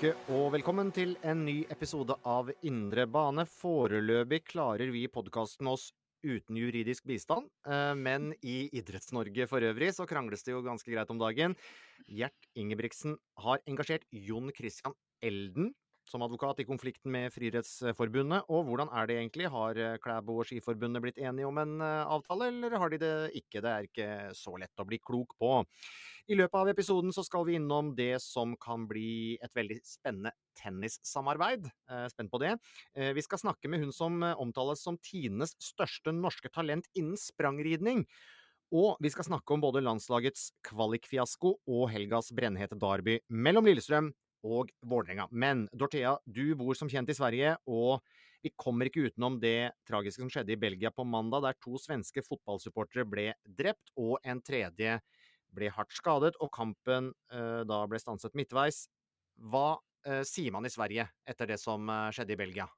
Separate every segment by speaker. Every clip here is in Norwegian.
Speaker 1: Uke og velkommen til en ny episode av Indre bane. Foreløpig klarer vi i podkasten oss uten juridisk bistand, eh, men i Idretts-Norge for øvrig så krangles det jo ganske greit om dagen. Gjert Ingebrigtsen har engasjert Jon Christian Elden som advokat i konflikten med Friidrettsforbundet. Og hvordan er det egentlig? Har eh, Klæbo og Skiforbundet blitt enige om en eh, avtale, eller har de det ikke? Det er ikke så lett å bli klok på. I løpet av episoden så skal vi innom det som kan bli et veldig spennende tennissamarbeid. Eh, spent på det. Vi skal snakke med hun som omtales som Tines største norske talent innen sprangridning. Og vi skal snakke om både landslagets kvalikfiasko og helgas brennhete derby mellom Lillestrøm og Vålerenga. Men Dorthea, du bor som kjent i Sverige, og vi kommer ikke utenom det tragiske som skjedde i Belgia på mandag, der to svenske fotballsupportere ble drept, og en tredje ble hardt skadet, og kampen eh, da ble stanset midtveis. Hva eh, sier man i Sverige etter det som eh, skjedde i Belgia?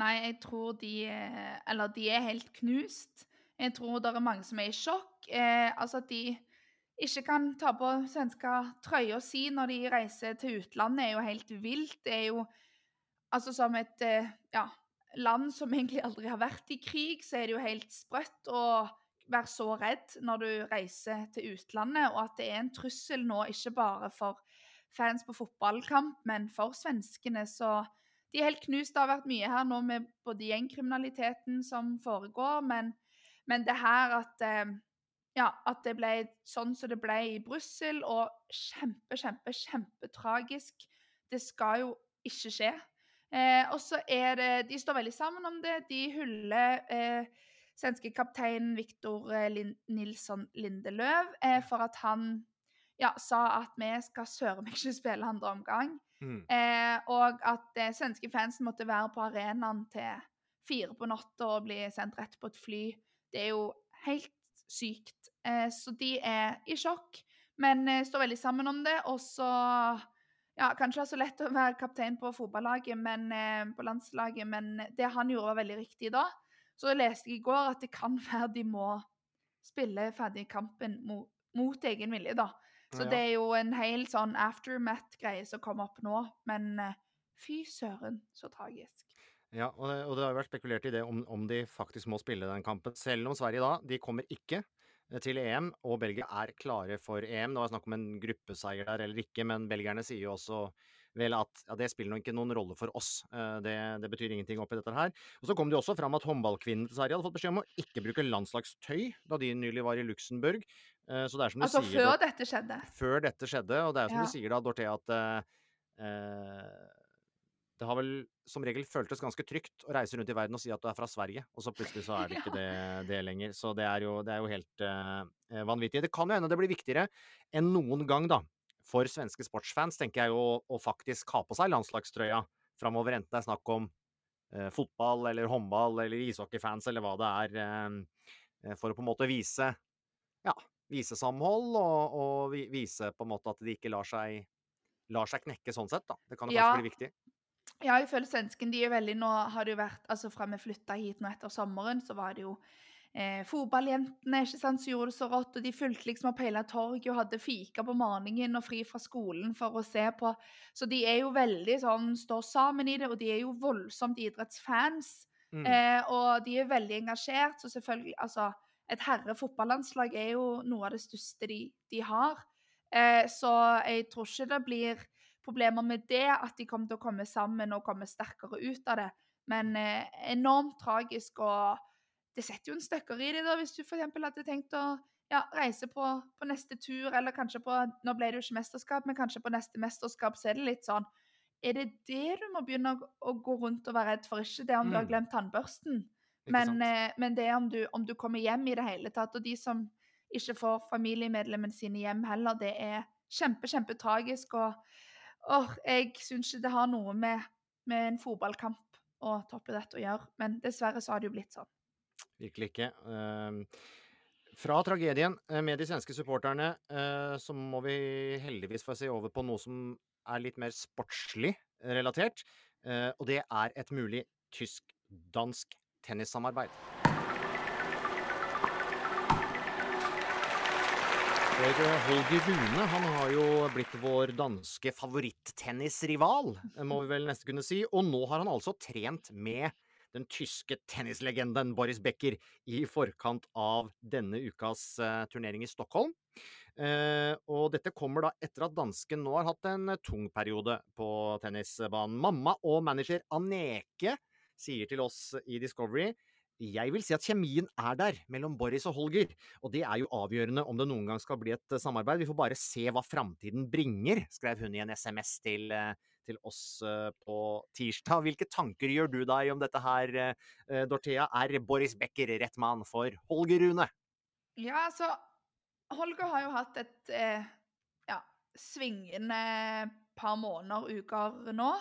Speaker 2: Nei, jeg tror de eh, Eller de er helt knust. Jeg tror det er mange som er i sjokk. Eh, altså de ikke kan ta på svenske trøya si når de reiser til utlandet, er jo helt vilt. Det er jo altså som et eh, ja, land som egentlig aldri har vært i krig, så er det jo helt sprøtt å være så redd når du reiser til utlandet, og at det er en trussel nå ikke bare for fans på fotballkamp, men for svenskene. Så de er helt knust. Det har vært mye her nå med både gjengkriminaliteten som foregår, men, men det her at eh, ja, at det ble sånn som det ble i Brussel, og kjempe, kjempe, kjempetragisk. Det skal jo ikke skje. Eh, og så er det De står veldig sammen om det. De hyller eh, svenske kapteinen Viktor eh, Lin Nilsson Lindeløv eh, for at han ja, sa at vi skal søren meg ikke spille andre omgang.
Speaker 1: Mm.
Speaker 2: Eh, og at eh, svenske fansen måtte være på arenaen til fire på natta og bli sendt rett på et fly. Det er jo helt sykt. Eh, så de er i sjokk, men eh, står veldig sammen om det. Og så ja, Kanskje det er så lett å være kaptein på fotballaget, men, eh, på landslaget, men det han gjorde, var veldig riktig da. Så leste jeg i går at det kan være de må spille ferdig kampen mot, mot egen vilje, da. Så
Speaker 1: Ja.
Speaker 2: det er jo en hel sånn aftermath-greie som kommer opp nå. Men fy søren, så tragisk.
Speaker 1: Ja, og det, og det har jo vært spekulert i det om, om de faktisk må spille den kampen. Selv om Sverige da, de kommer ikke eh, til EM, og Belgia er klare for EM. Det var snakk om en gruppeseier der eller ikke, men belgierne sier jo også vel at ja, det spiller nok ikke noen rolle for oss. Eh, Det, det betyr ingenting oppi dette her. Og så kom det jo også fram at håndballkvinnen til Sverige hadde fått beskjed om å ikke bruke landslagstøy da de nylig var i Luxembourg. Eh, Så det er som du
Speaker 2: Altså
Speaker 1: sier
Speaker 2: før
Speaker 1: Dor-
Speaker 2: dette skjedde.
Speaker 1: før dette skjedde, og det er jo som
Speaker 2: Ja.
Speaker 1: du sier da, Dorthea, at eh, det har vel som regel føltes ganske trygt å reise rundt i verden og si at du er fra Sverige, og så plutselig så er det ikke det, det lenger. Så det er jo, det er jo helt uh, vanvittig. Det kan jo hende det blir viktigere enn noen gang, da, for svenske sportsfans, tenker jeg jo, å faktisk ha på seg landslagstrøya framover, enten det er snakk om uh, fotball eller håndball eller ishockeyfans eller hva det er, uh, for å på en måte vise ja, vise samhold og, og vise på en måte at de ikke lar seg lar seg knekke sånn sett, da. Det kan jo
Speaker 2: Ja.
Speaker 1: kanskje bli viktig.
Speaker 2: Ja, jeg føler svensken de er veldig Nå har det jo vært Altså fra vi flytta hit nå etter sommeren, så var det jo eh, fotballjentene ikke sant, som gjorde det så rått. Og de fulgte liksom opp hele torget og hadde fika på morgenen og fri fra skolen for å se på. Så de er jo veldig sånn Står sammen i det, og de er jo voldsomt idrettsfans.
Speaker 1: Mm.
Speaker 2: Eh, og de er veldig engasjert, så selvfølgelig Altså, et herrefotballandslag er jo noe av det største de, de har. Eh, så jeg tror ikke det blir problemer med det, at de kommer til å komme sammen og komme sterkere ut av det. Men eh, enormt tragisk, og det setter jo en støkker i det, da, hvis du f.eks. hadde tenkt å ja, reise på, på neste tur, eller kanskje på Nå ble det jo ikke mesterskap, men kanskje på neste mesterskap så er det litt sånn Er det det du må begynne å, å gå rundt og være redd for? Ikke det om du har
Speaker 1: Mm.
Speaker 2: glemt tannbørsten, men, eh, men det om du, om du kommer hjem i det hele tatt. Og de som ikke får familiemedlemmene sine hjem heller, det er kjempe, kjempetragisk. Og åh, jeg syns ikke det har noe med, med en fotballkamp og toppidrett å gjøre. Men dessverre så har det jo blitt sånn.
Speaker 1: Virkelig ikke. Ehm, fra tragedien eh, med de svenske supporterne, eh, så må vi heldigvis få se over på noe som er litt mer sportslig relatert. eh, Og det er et mulig tysk-dansk tennissamarbeid. For Holger Rune han har jo blitt vår danske favorittennisrival, eh, må vi vel nesten kunne si. Og nå har han altså trent med den tyske tennislegenden Boris Becker i forkant av denne ukas eh, turnering i Stockholm. Eh, og dette kommer da etter at dansken nå har hatt en tung periode på tennisbanen. Mamma og manager Aneke sier til oss i Discovery jeg vil si at kjemien er der mellom Boris og Holger, og det er jo avgjørende om det noen gang skal bli et eh, samarbeid. Vi får bare se hva framtiden bringer, skrev hun i en SMS til, eh, til oss eh, på tirsdag. Hvilke tanker gjør du deg om dette her, Dorthea? Er Boris Becker rett mann for Holger Rune?
Speaker 2: Ja, altså Holger har jo hatt et eh, ja, svingende par måneder, uker nå.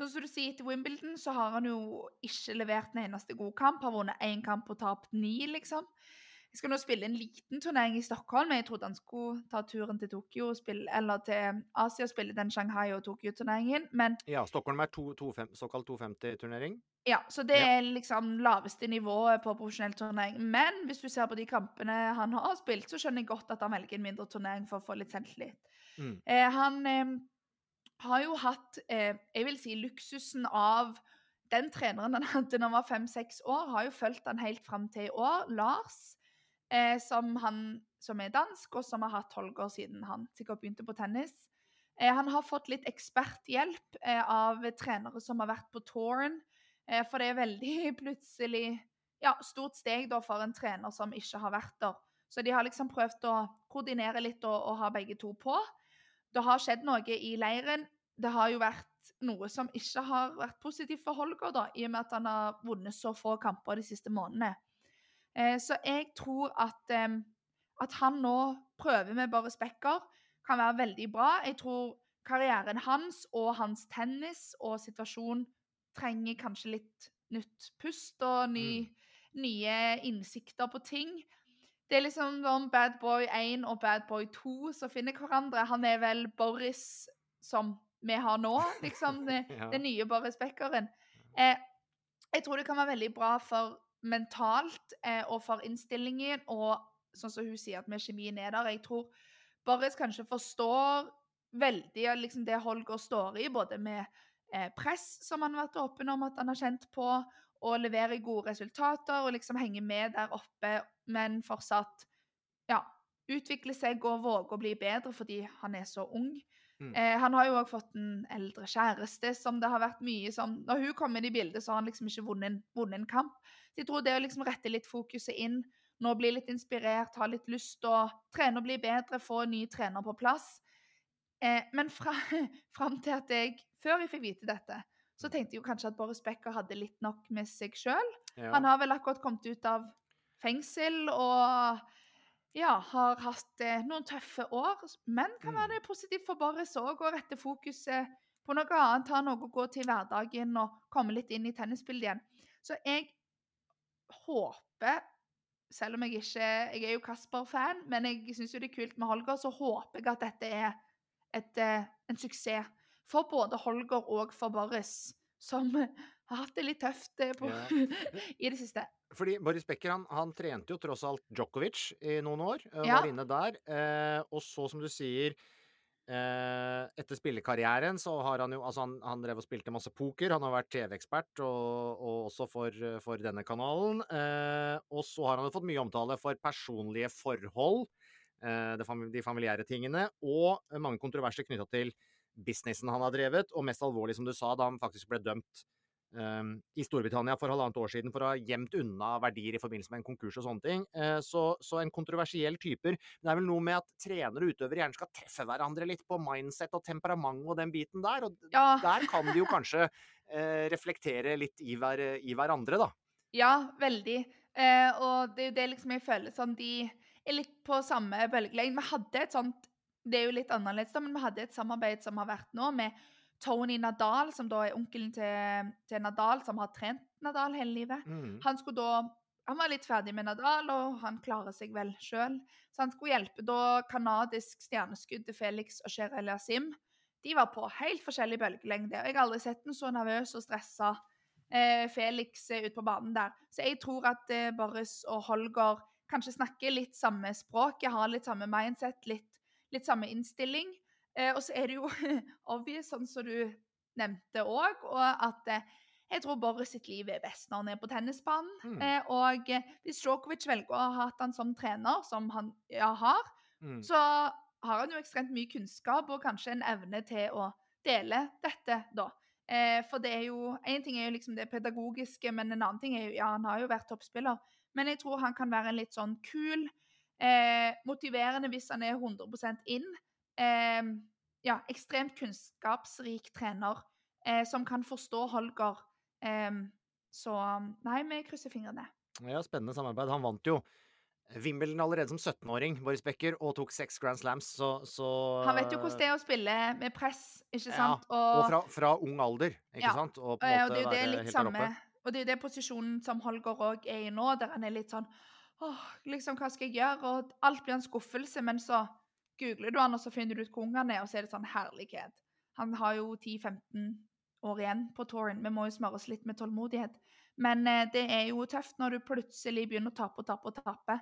Speaker 2: Sånn som du sier, Etter Wimbledon så har han jo ikke levert en eneste god kamp. Har vunnet én kamp og tapt ni, liksom. Jeg skal nå spille en liten turnering i Stockholm. men Jeg trodde han skulle ta turen til Tokyo, og spille, eller til Asia og spille den Shanghai- og Tokyo-turneringen. Men
Speaker 1: Ja, Stockholm er to, to fem, såkalt 250-turnering.
Speaker 2: ja, så det
Speaker 1: Ja.
Speaker 2: er liksom laveste nivået på profesjonell turnering. Men hvis du ser på de kampene han har spilt, så skjønner jeg godt at han velger en mindre turnering for å få litt selvtillit.
Speaker 1: Mm.
Speaker 2: Eh, han eh, har jo hatt, eh, jeg vil si, luksusen av den treneren han hadde da han var fem-seks år, har jo fulgt han helt fram til i år. Lars, eh, som, han, som er dansk, og som har hatt Holger siden han sikkert begynte på tennis. Eh, han har fått litt eksperthjelp eh, av trenere som har vært på touren. Eh, for det er veldig plutselig ja, stort steg da for en trener som ikke har vært der. Så de har liksom prøvd å koordinere litt og, og ha begge to på. Det har skjedd noe i leiren. Det har jo vært noe som ikke har vært positivt for Holger, da, i og med at han har vunnet så få kamper de siste månedene. Eh, så jeg tror at, eh, at han nå prøver med Boris Becker kan være veldig bra. Jeg tror karrieren hans og hans tennis og situasjon trenger kanskje litt nytt pust og ny, nye innsikter på ting. Det er liksom om Bad Boy 1 og Bad Boy 2 som finner hverandre. Han er vel Boris som vi har nå, liksom. Det,
Speaker 1: Ja.
Speaker 2: Den nye Boris Beckeren. Eh, jeg tror det kan være veldig bra for mentalt eh, og for innstillingen, og sånn som hun sier, at med kjemien er der. Jeg tror Boris kanskje forstår veldig liksom, det Holger står i, både med eh, press, som han har vært åpen om at han har kjent på, og levere gode resultater og liksom henge med der oppe, men fortsatt ja, utvikle seg og våge å bli bedre fordi han er så ung.
Speaker 1: Mm.
Speaker 2: Eh, han har jo òg fått en eldre kjæreste som det har vært mye som Når hun kom inn i bildet, så har han liksom ikke vunnet vunnet en kamp. Så jeg tror det å liksom rette litt fokuset inn, nå bli litt inspirert, ha litt lyst til å trene og bli bedre, få en ny trener på plass. Eh, men fra, fram til at jeg Før jeg fikk vite dette, Så tenkte jeg jo kanskje at Boris Becker hadde litt nok med seg sjøl.
Speaker 1: Ja.
Speaker 2: Han har vel akkurat kommet ut av fengsel og ja, har hatt eh, noen tøffe år. Men kan være
Speaker 1: Mm.
Speaker 2: det positivt for Boris òg å rette fokuset på noe annet. Ha noe å gå til i hverdagen og komme litt inn i tennisbildet igjen. Så jeg håper selv om jeg ikke Jeg er jo Kasper-fan, men jeg syns det er kult med Holger, så håper jeg at dette er et, eh, en suksess for både Holger og for Boris, som har hatt det litt tøft eh, på,
Speaker 1: Ja.
Speaker 2: i det siste.
Speaker 1: Fordi Boris Becker han, han trente jo tross alt Djokovic i noen år. eh,
Speaker 2: Ja.
Speaker 1: Var inne der. Eh, og så, som du sier eh, Etter spillekarrieren så har han jo Altså, han, han drev og spilte masse poker. Han har vært TV-ekspert, og, og også for, for denne kanalen. Eh, og så har han jo fått mye omtale for personlige forhold. eh, de familiære tingene. Og mange kontroverser knytta til businessen han har drevet. Og mest alvorlig, som du sa, da han faktisk ble dømt i Storbritannia for halvannet år siden for å ha gjemt unna verdier i forbindelse med en konkurs og sånne ting. Eh, så, så en kontroversiell typer. Men det er vel noe med at trenere og utøvere gjerne skal treffe hverandre litt på mindset og temperament og den biten der. Og
Speaker 2: Ja,
Speaker 1: der kan de jo kanskje eh, reflektere litt i, hver, i hverandre, da.
Speaker 2: ja veldig. Eh, og det er jo det liksom jeg føler sånn De er litt på samme bølgelengde. Vi hadde et sånt Det er jo litt annerledes, da, men vi hadde et samarbeid som har vært nå, med Tony Nadal, som da er onkelen til, til Nadal, som har trent Nadal hele livet.
Speaker 1: Mm.
Speaker 2: Han skulle da han var litt ferdig med Nadal, og han klarer seg vel sjøl. Så han skulle hjelpe da kanadisk stjerneskudd til Felix og Sher Eliasim. De var på helt forskjellig bølgelengde. og Jeg har aldri sett en så nervøs og stressa eh, Felix eh, ute på banen der. Så jeg tror at eh, Boris og Holger kanskje snakker litt samme språk, har litt samme mindset, litt, litt samme innstilling. Eh, og så er det jo obvious, sånn som du nevnte òg, og at eh, jeg tror Boris sitt liv er best når han er på tennisbanen.
Speaker 1: Mm.
Speaker 2: Eh, og eh, hvis Djokovic velger å ha hatt han som trener, som han ja, har,
Speaker 1: Mm.
Speaker 2: så har han jo ekstremt mye kunnskap og kanskje en evne til å dele dette, da. Eh, for det er jo Én ting er jo liksom det pedagogiske, men en annen ting er jo Ja, han har jo vært toppspiller, men jeg tror han kan være en litt sånn kul, eh, motiverende hvis han er 100 inn. Eh, ja, ekstremt kunnskapsrik trener eh, som kan forstå Holger. Eh, så nei, vi krysser fingrene.
Speaker 1: Ja, spennende samarbeid. Han vant jo Wimbledon allerede som 17-åring, Boris Becker, og tok seks Grand Slams, så, så
Speaker 2: Han vet jo hvordan det er å spille med press, ikke
Speaker 1: Ja,
Speaker 2: sant?
Speaker 1: Og fra, fra ung alder, ikke
Speaker 2: Ja,
Speaker 1: sant? Og på
Speaker 2: Eh, og det er jo det litt samme. Og det er jo det posisjonen som Holger òg er i nå, der han er litt sånn Åh, liksom, hva skal jeg gjøre? Og alt blir en skuffelse, men så googler du han, og så finner du ut hvor ung han er, og så er det sånn herlighet. Han har jo 10-15 år igjen på touren. Vi må jo smøre oss litt med tålmodighet. Men eh, det er jo tøft når du plutselig begynner å tape og tape og tape.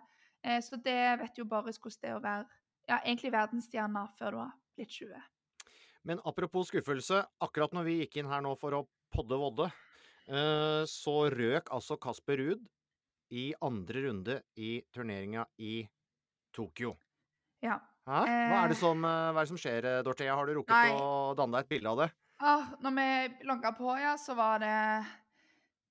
Speaker 2: Eh, så det vet jo Boris hvordan det er å være ja, egentlig verdensstjerne før du har blitt 20.
Speaker 1: Men apropos skuffelse, akkurat når vi gikk inn her nå for å podde vodde, eh, så røk altså Kasper Ruud i andre runde i turneringa i Tokyo.
Speaker 2: Ja.
Speaker 1: Hæ? Hva er det
Speaker 2: Eh.
Speaker 1: som, eh, hva er det som skjer, eh, Dorthea? Har du rukket
Speaker 2: Nei.
Speaker 1: å danne deg et bilde av det?
Speaker 2: Ah, når vi logga på, ja, så var det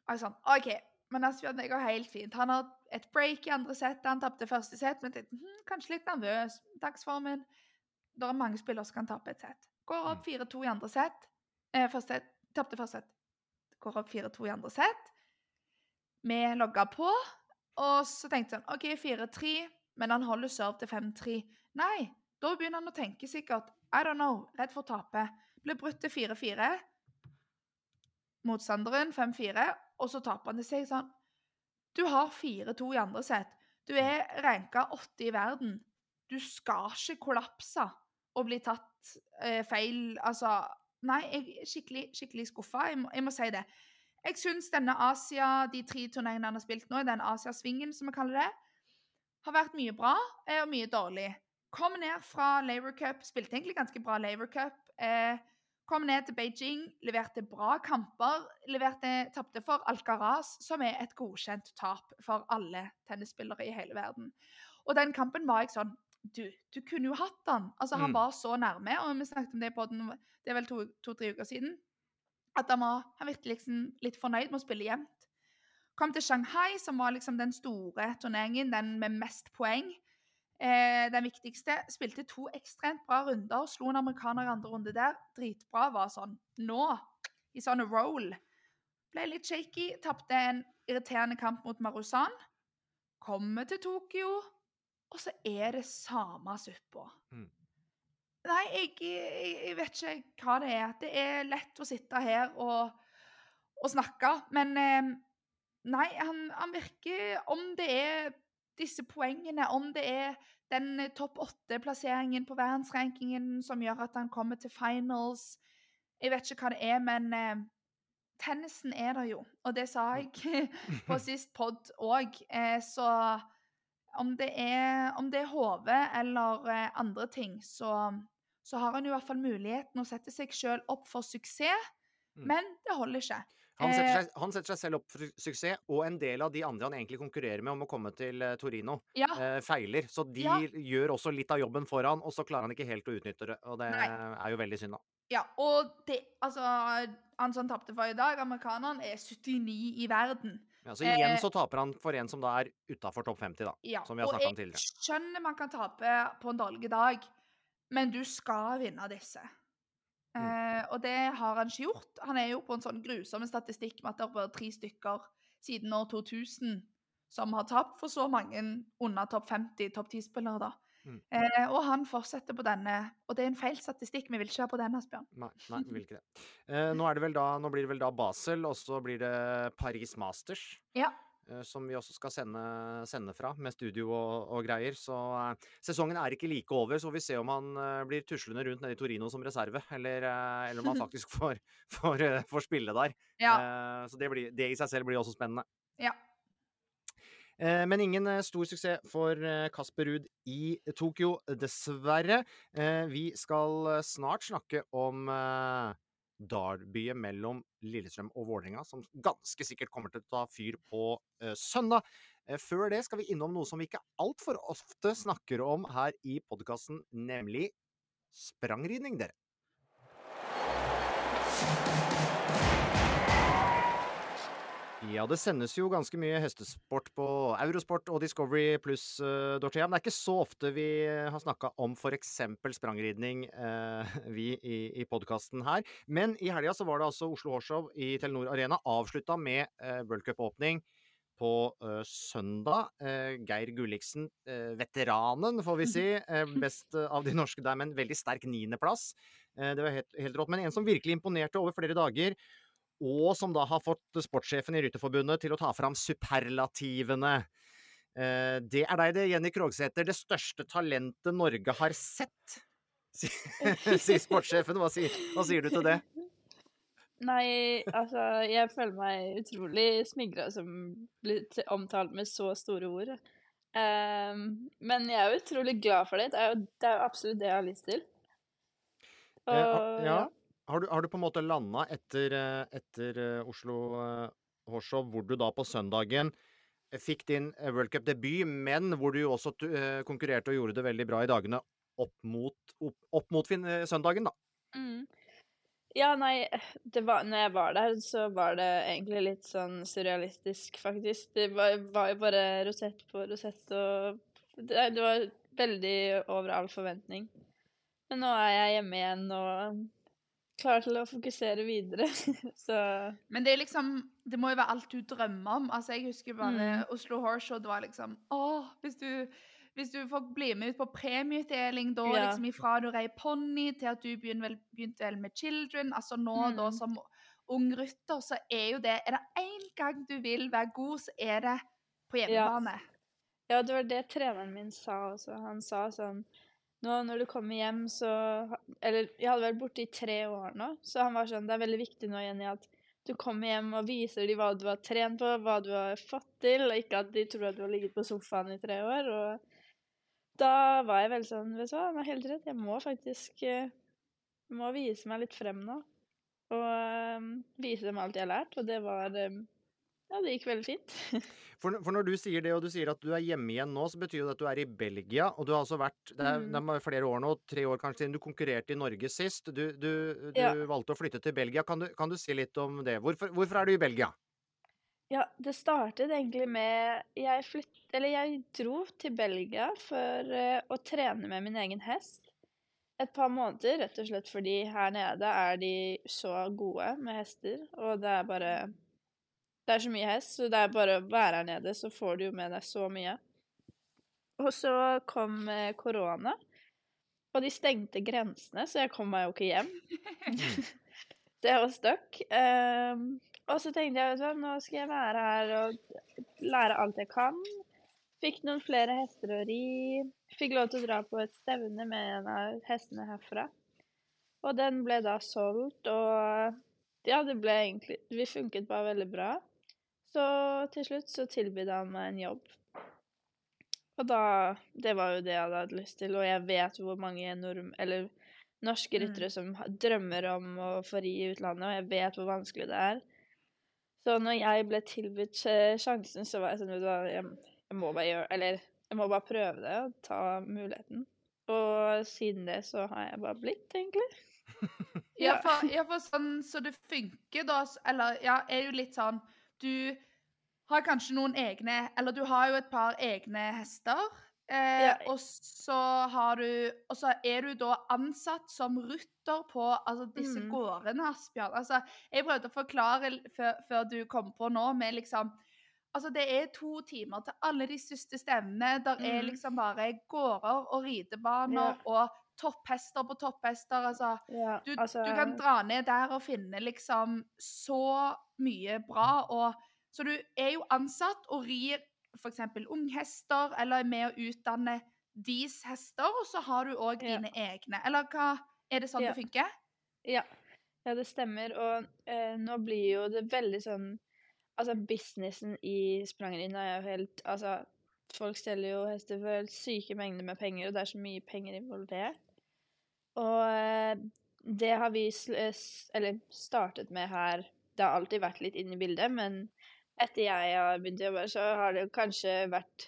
Speaker 2: altså, OK, men Asbjørn, det går helt fint. Han har et break i andre sett. Han tapte første sett, men tenkte hm, kanskje litt nervøs. Dagsformen. Det er mange spillere som kan tape et sett. Går opp 4-2 i andre sett. Eh, første. Tapte første sett. Går opp 4-2 i andre sett. Vi logga på, og så tenkte han OK, 4-3, men han holder serve til 5-3. Nei, da begynner han å tenke sikkert I don't know, redd for å tape. Blir brutt til 4-4. Motstanderen 5-4, og så taper han til seg sånn Du har 4-2 i andre sett. Du er ranka 80 i verden. Du skal ikke kollapse og bli tatt eh, feil Altså Nei, jeg er skikkelig, skikkelig skuffa. Jeg, jeg må si det. Jeg syns denne Asia, de tre turneringene han har spilt nå, den Asiasvingen, som vi kaller det, har vært mye bra eh, og mye dårlig. Kom ned fra Labour Cup, spilte egentlig ganske bra Labour Cup. Eh, kom ned til Beijing, leverte bra kamper. leverte, Tapte for Alcaraz, som er et godkjent tap for alle tennisspillere i hele verden. Og den kampen var jeg sånn Du, du kunne jo hatt den. Altså, Han
Speaker 1: Mm.
Speaker 2: var så nærme, og vi snakket om det på den, det er vel to-tre to, uker siden. At han, var, han virkelig liksom litt fornøyd med å spille jevnt. Kom til Shanghai, som var liksom den store turneringen, den med mest poeng. Eh, den viktigste. Spilte to ekstremt bra runder. Slo en amerikaner i andre runde der. Dritbra. Var sånn Nå! i sånn roll. Ble litt shaky. Tapte en irriterende kamp mot Marusan. Kommer til Tokyo, og så er det samme suppa.
Speaker 1: Mm.
Speaker 2: Nei, jeg, jeg, jeg vet ikke hva det er. Det er lett å sitte her og, og snakke, men eh, Nei, han, han virker Om det er disse poengene, om det er den eh, topp åtte-plasseringen på verdensrankingen som gjør at han kommer til finals Jeg vet ikke hva det er, men eh, tennisen er der jo. Og det sa jeg på sist pod òg. Eh, så om det er, om det er HV eller eh, andre ting, så, så har han i hvert fall muligheten å sette seg sjøl opp for suksess.
Speaker 1: Mm.
Speaker 2: Men det holder ikke.
Speaker 1: Han setter,
Speaker 2: Eh,
Speaker 1: seg, han setter seg selv opp for suksess, og en del av de andre han egentlig konkurrerer med om å komme til eh, Torino,
Speaker 2: Ja,
Speaker 1: eh, feiler. Så de
Speaker 2: Ja.
Speaker 1: gjør også litt av jobben for han, og så klarer han ikke helt å utnytte det. Og det
Speaker 2: Nei.
Speaker 1: er jo veldig synd, da.
Speaker 2: ja, og det Altså, han som tapte for i dag, amerikaneren, er 79 i verden.
Speaker 1: Ja, så igjen
Speaker 2: Eh,
Speaker 1: så taper han for en som da er utafor topp 50, da.
Speaker 2: Ja,
Speaker 1: Som vi har
Speaker 2: og
Speaker 1: snakket om
Speaker 2: jeg skjønner man kan tape på en dårlig dag, men du skal vinne disse.
Speaker 1: Mm.
Speaker 2: Eh, og det har han ikke gjort. Han er jo på en sånn grusom statistikk med at det er bare tre stykker siden år 2000 som har tapt for så mange under topp 50 topp 10-spillere, da.
Speaker 1: Mm.
Speaker 2: Eh, og han fortsetter på denne. Og det er en feil statistikk. Vi vil ikke ha på den, Asbjørn.
Speaker 1: Nei, nei, vi vil ikke det. Eh, nå, er det vel da, nå blir det vel da Basel, og så blir det Paris Masters.
Speaker 2: Ja.
Speaker 1: Eh, Som vi også skal sende, sende fra, med studio og, og greier. Så eh, sesongen er ikke like over, så vi ser om han eh, blir tuslende rundt nede i Torino som reserve. Eller, eh, eller om han faktisk får, får, eh, får spille der.
Speaker 2: Ja.
Speaker 1: Eh, så det, blir, det i seg selv blir også spennende.
Speaker 2: ja.
Speaker 1: Men ingen stor suksess for Kasper Ruud i Tokyo, dessverre. Vi skal snart snakke om derbyet mellom Lillestrøm og Vålerenga, som ganske sikkert kommer til å ta fyr på eh, søndag. Eh, Før det skal vi innom noe som vi ikke altfor ofte snakker om her i podkasten, nemlig sprangridning, dere. Ja, det sendes jo ganske mye hestesport på Eurosport og Discovery pluss uh, Dorthea. Men det er ikke så ofte vi eh, har snakka om f.eks. sprangridning, uh, vi i, i podkasten her. Men i helga så var det altså Oslo Horshov i Telenor Arena avslutta med uh, World Cup-åpning på uh, søndag. Eh, Geir Gulliksen, eh, veteranen, får vi si. eh, best eh, av de norske der, med en veldig sterk niendeplass. Eh, det var helt, helt rått. Men en som virkelig imponerte over flere dager, og som da har fått sportssjefen i Rytterforbundet til å ta fram superlativene. Eh, det er deg, det, Jenny Krogsæter. Det største talentet Norge har sett, sier sportssjefen. Hva sier, hva sier du til det?
Speaker 3: Nei, altså, jeg føler meg utrolig smigra som blir omtalt med så store ord. Um, men jeg er jo utrolig glad for det. Det er jo, det er jo absolutt det jeg har lyst til.
Speaker 1: Eh,
Speaker 3: Og,
Speaker 1: ja. Har, du, har du på en måte landa etter, eh, etter eh, Oslo eh, Horshov, hvor du da på søndagen eh, fikk din eh, World Cup-debut, men hvor du jo også eh, konkurrerte og gjorde det veldig bra i dagene opp mot, opp, opp mot eh, søndagen, da?
Speaker 3: Mm. Ja, nei, det var, når jeg var der, så var det egentlig litt sånn surrealistisk, faktisk. Det var, var jo bare rosett på rosett, og det, det var veldig over all forventning. Men nå er jeg hjemme igjen og klar til å fokusere videre, så
Speaker 2: Men det er liksom Det må jo være alt du drømmer om. Altså, jeg husker bare
Speaker 3: Mm.
Speaker 2: Oslo Horseshow. Det var liksom Åh, hvis du, hvis du får bli med ut på premieutdeling da,
Speaker 3: Ja.
Speaker 2: liksom ifra du rei ponni til at du begynte vel, begynte vel med Children, altså nå da
Speaker 3: Mm.
Speaker 2: som ung rytter, så er jo det Er det én gang du vil være god, så er det på hjemmebane.
Speaker 3: Ja, det var det treneren min sa også. Han sa sånn Nå når du kommer hjem, så Eller jeg hadde vært borte i tre år nå, så han var sånn Det er veldig viktig nå, Jenny, at du kommer hjem og viser dem hva du har trent på, hva du har fått til, og ikke at de tror at du har ligget på sofaen i tre år. Og da var jeg veldig sånn Vet du hva, han har helt rett. Jeg må faktisk eh, må vise meg litt frem nå. Og eh, vise dem alt jeg har lært. Og det var eh, Ja, det gikk veldig fint.
Speaker 1: For, for når du sier det, og du sier at du er hjemme igjen nå, så betyr det at du er i Belgia. Og du har altså vært Det er,
Speaker 3: Mm.
Speaker 1: det er flere år nå, tre år kanskje siden du konkurrerte i Norge sist. Du, du, du
Speaker 3: Ja.
Speaker 1: valgte å flytte til Belgia. Kan du, kan du si litt om det? Hvorfor, hvorfor er du i Belgia?
Speaker 3: Ja, det startet egentlig med Jeg flytt... Eller jeg dro til Belgia for eh, å trene med min egen hest. et par måneder, rett og slett fordi her nede er de så gode med hester, og det er bare Det er så mye hest, så det er bare å være her nede, så får du jo med deg så mye. Og så kom eh, korona, og de stengte grensene, så jeg kom meg jo ikke hjem. det var stuck. Um, og så tenkte jeg hva, nå skal jeg være her og lære alt jeg kan. Fikk noen flere hester å ri. Fikk lov til å dra på et stevne med en av hestene herfra. Og den ble da solgt, og ja, det ble egentlig Vi funket bare veldig bra. Så til slutt så tilbød han meg en jobb. Og da Det var jo det jeg hadde lyst til, og jeg vet hvor mange norm... Eller norske ryttere som drømmer om å få ri i utlandet, og jeg vet hvor vanskelig det er. Så når jeg ble tilbudt sjansen, så var jeg sånn jeg, jeg må bare gjøre Eller jeg må bare prøve det og ta muligheten. Og siden det så har jeg bare blitt, egentlig.
Speaker 2: Ja, for, ja, for sånn så det funker, da, eller ja, er jo litt sånn Du har kanskje noen egne Eller du har jo et par egne hester. Eh,
Speaker 3: Ja.
Speaker 2: Og så har du Og så er du da ansatt som rutter på altså, disse
Speaker 3: mm.
Speaker 2: gårdene, Asbjørn. Altså, jeg prøvde å forklare før, du kom på nå, med liksom Altså, det er to timer til alle de største stevnene. Der er
Speaker 3: Mhm.
Speaker 2: liksom bare gårder og ridebaner
Speaker 3: Ja.
Speaker 2: og topphester på topphester. Altså,
Speaker 3: Ja,
Speaker 2: du,
Speaker 3: altså
Speaker 2: du kan dra ned der og finne liksom så mye bra. Og, så du er jo ansatt og rir f.eks. unghester, eller er med å utdanne deres hester, og så har du òg
Speaker 3: Ja.
Speaker 2: dine egne. Eller hva Er det sånn
Speaker 3: Ja.
Speaker 2: det funker?
Speaker 3: Ja, ja det stemmer. Og eh, nå blir jo det veldig sånn Altså, businessen i sprangrenn er jo helt Altså, folk selger jo hester for helt syke mengder med penger, og det er så mye penger involvert. Og eh, det har vi sl eller startet med her Det har alltid vært litt inne i bildet, men etter jeg har begynt å jobbe, så har det jo kanskje vært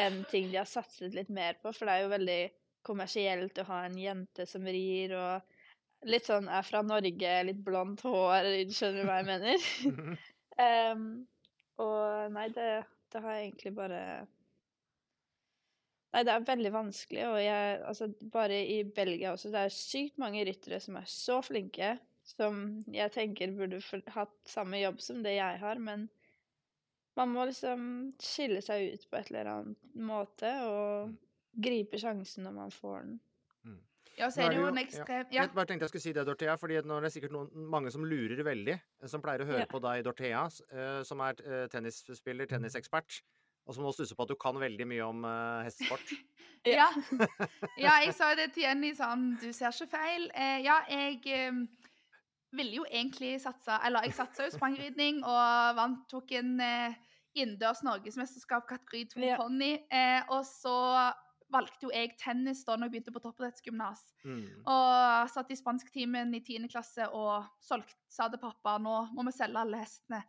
Speaker 3: en ting de har satset litt mer på, for det er jo veldig kommersielt å ha en jente som rir, og litt sånn er fra Norge, litt blondt hår, skjønner du hva jeg mener? um, og nei, det, det har jeg egentlig bare Nei, det er veldig vanskelig, og jeg Altså, bare i Belgia også, det er sykt mange ryttere som er så flinke, som jeg tenker burde hatt samme jobb som det jeg har, men man må liksom skille seg ut på et eller annet måte og gripe sjansen når man får den.
Speaker 2: Ja, så er det jo en ekstrem Ja.
Speaker 1: Jeg bare tenkte jeg skulle si det, Dorthea, fordi nå er det sikkert noen, mange som lurer veldig, som pleier å høre
Speaker 3: Ja.
Speaker 1: på deg, Dorthea, eh, som er eh, tennisspiller, tennisekspert, og som nå stusser på at du kan veldig mye om uh, hestesport.
Speaker 2: Ja. ja, jeg sa det til Jenny sånn Du ser ikke feil. Uh, ja, jeg eh, ville jo egentlig satse Eller jeg satsa jo sprangridning og vant, tok en eh, innendørs norgesmesterskap kategori 2
Speaker 3: Ja.
Speaker 2: ponni. Eh, og så valgte jo jeg tennis da når jeg begynte på toppidrettsgymnas.
Speaker 1: Mm.
Speaker 2: Og satt i spansktimen i 10. klasse og solgte, sa til pappa nå må vi selge alle hestene.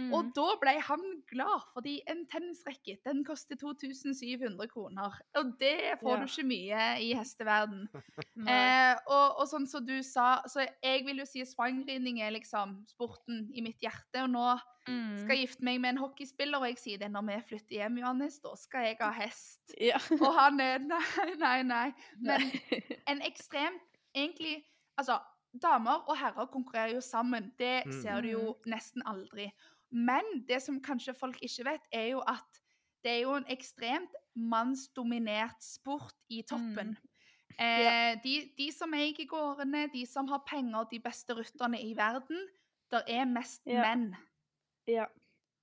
Speaker 3: Mm.
Speaker 2: Og da ble han glad, fordi en tennisracket den koster 2700 kroner. Og det får
Speaker 3: Ja.
Speaker 2: du ikke mye i hesteverden. Eh, og, og sånn som du sa, så jeg vil jo si sprangridning er liksom sporten i mitt hjerte. Og nå
Speaker 3: Mm.
Speaker 2: skal jeg gifte meg med en hockeyspiller, og jeg sier det når vi flytter hjem, Johannes, da skal jeg ha hest.
Speaker 3: Ja.
Speaker 2: Og han er Nei, nei, nei. Men en ekstremt Egentlig Altså, damer og herrer konkurrerer jo sammen. Det
Speaker 1: Mm.
Speaker 2: ser du jo nesten aldri. Men det som kanskje folk ikke vet, er jo at det er jo en ekstremt mannsdominert sport i toppen. Eh, de, de som eier gårdene, de som har penger, de beste rytterne i verden, der er mest
Speaker 3: Ja.
Speaker 2: menn.
Speaker 3: Ja.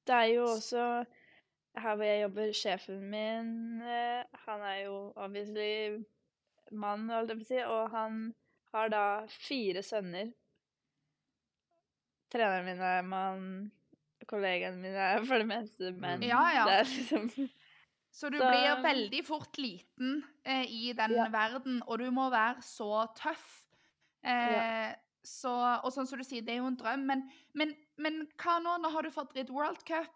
Speaker 3: Det er jo også her hvor jeg jobber, sjefen min, eh, han er jo obviously mann, holdt jeg på å si, og han har da fire sønner. Treneren min er mann, kollegaene mine for det meste menn.
Speaker 2: Ja, ja.
Speaker 3: Det er liksom
Speaker 2: Så du
Speaker 3: Så-
Speaker 2: blir veldig fort liten eh, i den
Speaker 3: Ja.
Speaker 2: verden, og du må være så tøff. Eh, så, og sånn som du sier, det er jo en drøm, men, men, men hva nå? Nå har du fått ridd World Cup.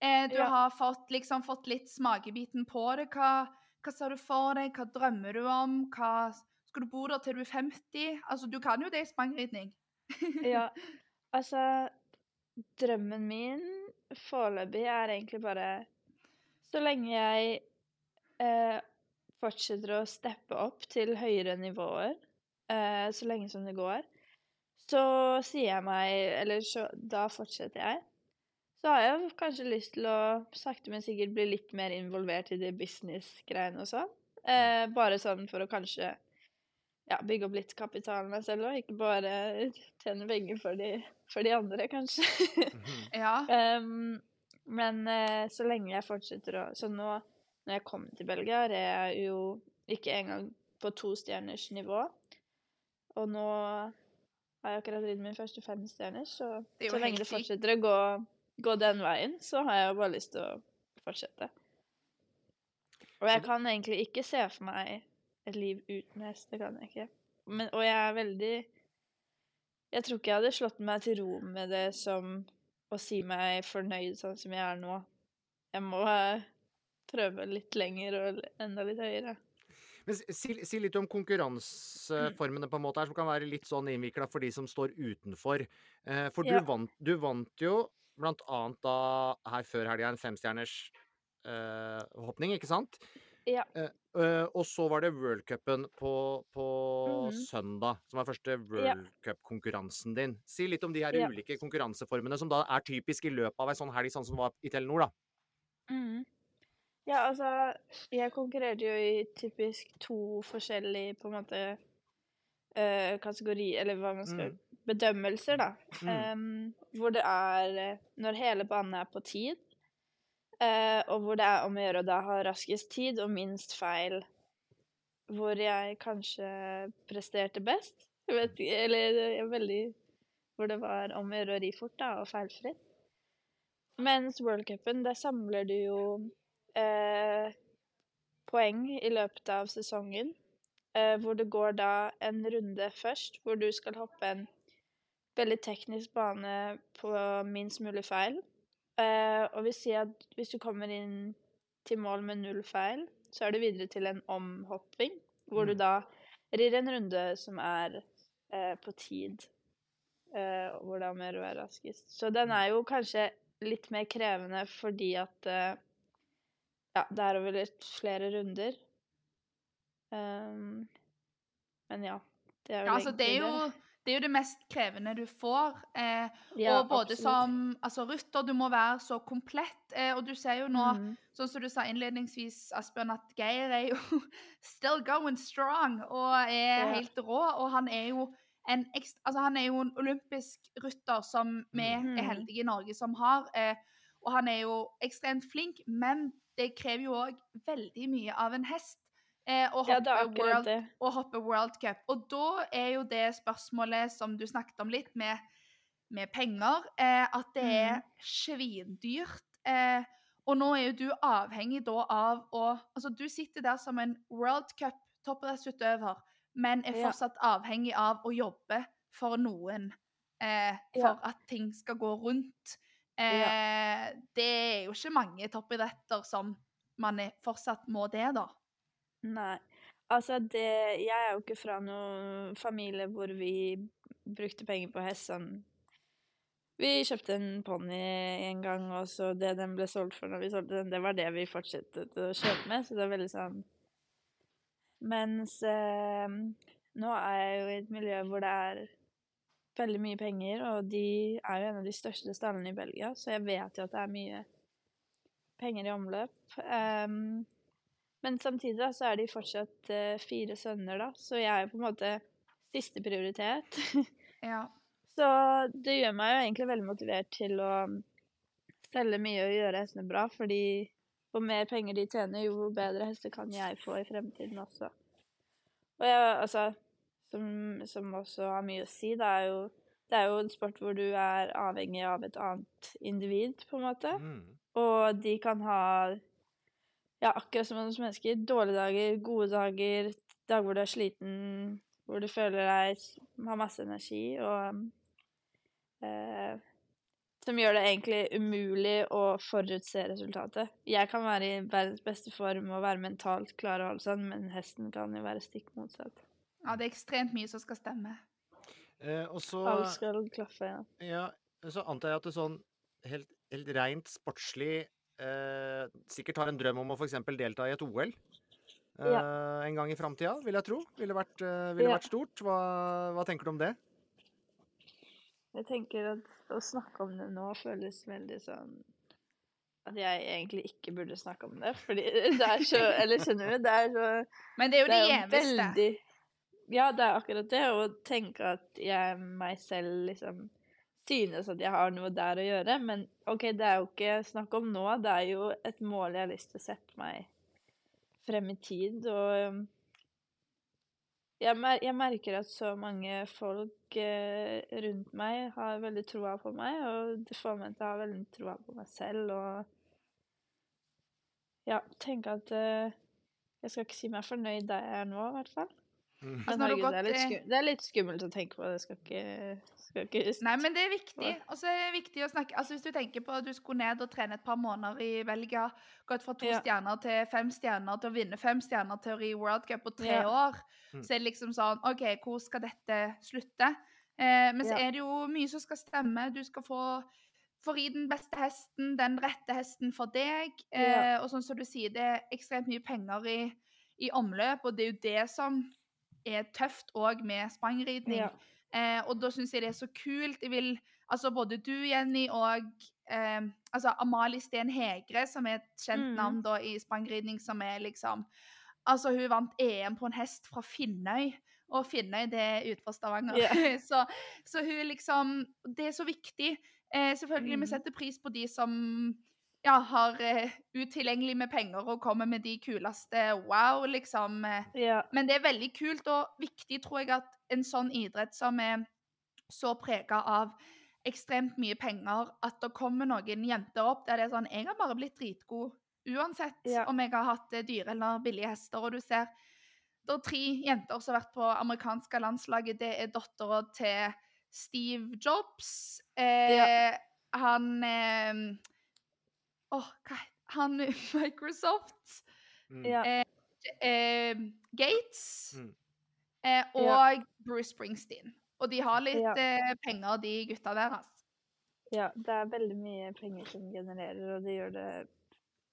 Speaker 2: Eh, du
Speaker 3: Ja.
Speaker 2: har fått, liksom, fått litt smakebiten på det. Hva, hva ser du for deg? Hva drømmer du om? Hva, skal du bo der til du er 50? Altså, du kan jo det i sprangridning.
Speaker 3: Ja, altså Drømmen min foreløpig er egentlig bare Så lenge jeg eh, fortsetter å steppe opp til høyere nivåer eh, så lenge som det går, så sier jeg meg Eller så, da fortsetter jeg. Så har jeg kanskje lyst til å sakte, men sikkert bli litt mer involvert i de business-greiene og sånn. Eh, bare sånn for å kanskje ja, bygge opp litt kapital meg selv òg, ikke bare tjene penger for de, for de andre, kanskje.
Speaker 1: Mhm.
Speaker 2: Ja.
Speaker 3: um, men uh, så lenge jeg fortsetter å Så nå når jeg kom til Belgia, er jeg jo ikke engang på tostjerners nivå. Og nå har jeg akkurat ridd min første femstjerners, så så lenge det fortsetter å gå, gå den veien, så har jeg jo bare lyst til å fortsette. Og jeg kan egentlig ikke se for meg et liv uten hest. Det kan jeg ikke. Men, og jeg er veldig Jeg tror ikke jeg hadde slått meg til ro med det som å si meg fornøyd sånn som jeg er nå. Jeg må eh, prøve litt lenger og enda litt høyere.
Speaker 1: Men si, si litt om konkurranseformene på en måte her, som kan være litt sånn innvikla for de som står utenfor. Eh, for du,
Speaker 3: Ja.
Speaker 1: vant, du vant jo blant annet da her før helga en femstjerners eh, hoppning, ikke sant?
Speaker 3: Ja.
Speaker 1: Eh, og så var det worldcupen på, på
Speaker 3: Mhm.
Speaker 1: søndag, som var første worldcup-konkurransen din. Si litt om de her
Speaker 3: Ja.
Speaker 1: ulike konkurranseformene som da er typisk i løpet av ei sånn helg, sånn som var i Telenor, da.
Speaker 3: Mm. Ja, altså Jeg konkurrerte jo i typisk to forskjellige på en måte uh, kategori Eller hva man skal
Speaker 1: Mm.
Speaker 3: Bedømmelser, da.
Speaker 1: Mm.
Speaker 3: Em, hvor det er Når hele banen er på tid, og hvor det er om å gjøre å da ha raskest tid og minst feil. Hvor jeg kanskje presterte best. Jeg vet ikke Eller jeg veldig Hvor det var om å gjøre å ri fort da, og feilfritt. Mens worldcupen, der samler du jo eh, poeng i løpet av sesongen. Eh, hvor det går da en runde først, hvor du skal hoppe en veldig teknisk bane på minst mulig feil. Eh, og vil si at hvis du kommer inn til mål med null feil, så er du videre til en omhopping, hvor du
Speaker 1: Mm.
Speaker 3: da rir en runde som er uh, på tid. Uh, og hvor det er om å være raskest. Så den er jo kanskje litt mer krevende fordi at Ja, det er over litt flere runder. Um, men ja. Det er vel
Speaker 2: Ja, altså, det, er jo, det er jo det mest krevende du får. Eh,
Speaker 3: Ja,
Speaker 2: og både
Speaker 3: absolutt.
Speaker 2: som altså, rutter, du må være så komplett. Eh, og du ser jo nå,
Speaker 3: mm.
Speaker 2: sånn som du sa innledningsvis, Asbjørn, at Geir er jo still going strong og er
Speaker 3: Ja.
Speaker 2: helt rå. Og han er jo en, altså, han er jo en olympisk rutter som vi
Speaker 3: mm.
Speaker 2: er heldige i Norge som har. Eh, og han er jo ekstremt flink, men det krever jo òg veldig mye av en hest. Eh,
Speaker 3: Ja, er
Speaker 2: hoppe
Speaker 3: akkurat
Speaker 2: world og hoppe World Cup. Og da er jo det spørsmålet som du snakket om litt, med, med penger, eh, at det er svindyrt. Eh, og nå er jo du avhengig da av å Altså, du sitter der som en World Cup-toppidrettsutøver, men er
Speaker 3: Ja.
Speaker 2: fortsatt avhengig av å jobbe for noen. Eh, for
Speaker 3: Ja.
Speaker 2: at ting skal gå rundt. Eh, Det er jo ikke mange toppidretter som man fortsatt må det, da.
Speaker 3: Nei. Altså, det Jeg er jo ikke fra noen familie hvor vi brukte penger på hest sånn Vi kjøpte en ponni en gang, og så det den ble solgt for når vi solgte den, det var det vi fortsatte å kjøpe med, så det er veldig sånn Mens eh, nå er jeg jo i et miljø hvor det er veldig mye penger, og de er jo en av de største stallene i Belgia, så jeg vet jo at det er mye penger i omløp. Ehm, men samtidig da, så er de fortsatt uh, fire sønner, da, så jeg er på en måte siste prioritet.
Speaker 2: Ja.
Speaker 3: så det gjør meg jo egentlig veldig motivert til å selge mye og gjøre hestene bra, fordi jo mer penger de tjener, jo bedre hester kan jeg få i fremtiden også. Og jeg, altså, som, som også har mye å si, det er jo det er jo en sport hvor du er avhengig av et annet individ, på en måte.
Speaker 1: Mm.
Speaker 3: Og de kan ha, ja, akkurat som hos mennesker, dårlige dager, gode dager, dager hvor du er sliten, hvor du føler deg har masse energi, og eh, som gjør det egentlig umulig å forutse resultatet. Jeg kan være i verdens beste form og være mentalt klar og alt sånt, men hesten kan jo være stikk motsatt.
Speaker 2: ja, det er ekstremt mye som skal stemme.
Speaker 1: Eh, og så
Speaker 3: Alt skal klaffe, ja.
Speaker 1: Ja, så antar jeg at du sånn helt, helt rent sportslig eh, sikkert har en drøm om å f.eks. delta i et OL? eh, en gang i framtida, vil jeg tro. Ville vært, eh, ville
Speaker 3: Ja.
Speaker 1: vært stort. Hva, hva tenker du om det?
Speaker 3: Jeg tenker at å snakke om det nå føles veldig sånn At jeg egentlig ikke burde snakke om det, fordi det er så Eller skjønner du? Det er så
Speaker 2: Men det er jo det,
Speaker 3: det
Speaker 2: gjeveste.
Speaker 3: Ja, det er akkurat det. Å tenke at jeg meg selv liksom synes at jeg har noe der å gjøre. Men OK, det er jo ikke snakk om nå. Det er jo et mål jeg har lyst til å sette meg frem i tid. Og um, jeg, mer jeg merker at så mange folk eh, rundt meg har veldig troa på meg, og det får meg til å ha veldig troa på meg selv. Og ja, tenke at eh, jeg skal ikke si meg fornøyd der jeg er nå, i hvert fall.
Speaker 1: Mm.
Speaker 2: Altså, når du
Speaker 3: det, er litt
Speaker 2: eh,
Speaker 3: skum, det er litt skummelt å tenke på. Det skal ikke, skal ikke
Speaker 2: Nei, men det er viktig. Også er det viktig å snakke Altså Hvis du tenker på at du skulle ned og trene et par måneder i Belgia, gått fra to
Speaker 3: Ja.
Speaker 2: stjerner til fem stjerner, til å vinne fem stjerner, til å ri World Cup på tre
Speaker 3: Ja.
Speaker 2: år,
Speaker 1: Mm.
Speaker 2: så er det liksom sånn OK, hvor skal dette slutte? Eh, men så
Speaker 3: Ja.
Speaker 2: er det jo mye som skal stemme. Du skal få få ri den beste hesten, den rette hesten for deg. Eh,
Speaker 3: Ja.
Speaker 2: og sånn som du sier, det er ekstremt mye penger i, i omløp, og det er jo det som er tøft òg med spangridning.
Speaker 3: Ja.
Speaker 2: Eh, og da syns jeg det er så kult. Jeg vil, altså Både du, Jenny, og eh, altså Amalie Steen Hegre, som er et kjent
Speaker 3: mm.
Speaker 2: navn da i spangridning, som er liksom Altså, hun vant EM på en hest fra Finnøy. Og Finnøy, det er utenfor Stavanger.
Speaker 3: Yeah.
Speaker 2: så, så hun liksom Det er så viktig. Eh, selvfølgelig, vi
Speaker 3: Mhm.
Speaker 2: setter pris på de som ja, har uh, utilgjengelig med penger og kommer med de kuleste wow, liksom. Eh,
Speaker 3: Ja.
Speaker 2: men det er veldig kult og viktig, tror jeg, at en sånn idrett som er så prega av ekstremt mye penger, at det kommer noen jenter opp der det er sånn Jeg har bare blitt dritgod uansett
Speaker 3: Ja.
Speaker 2: om jeg har hatt eh, dyre eller billige hester. Og du ser det er tre jenter som har vært på amerikanske landslaget. Det er dattera til Steve Jobs. Eh,
Speaker 3: Ja.
Speaker 2: Han eh, Hva han? Microsoft
Speaker 1: Mm.
Speaker 3: eh,
Speaker 2: eh, Gates
Speaker 1: Mm.
Speaker 2: eh, og Bruce Springsteen. Og de har litt
Speaker 3: Ja.
Speaker 2: eh, penger, de gutta der, altså.
Speaker 3: ja. Det er veldig mye penger som genererer, og det gjør det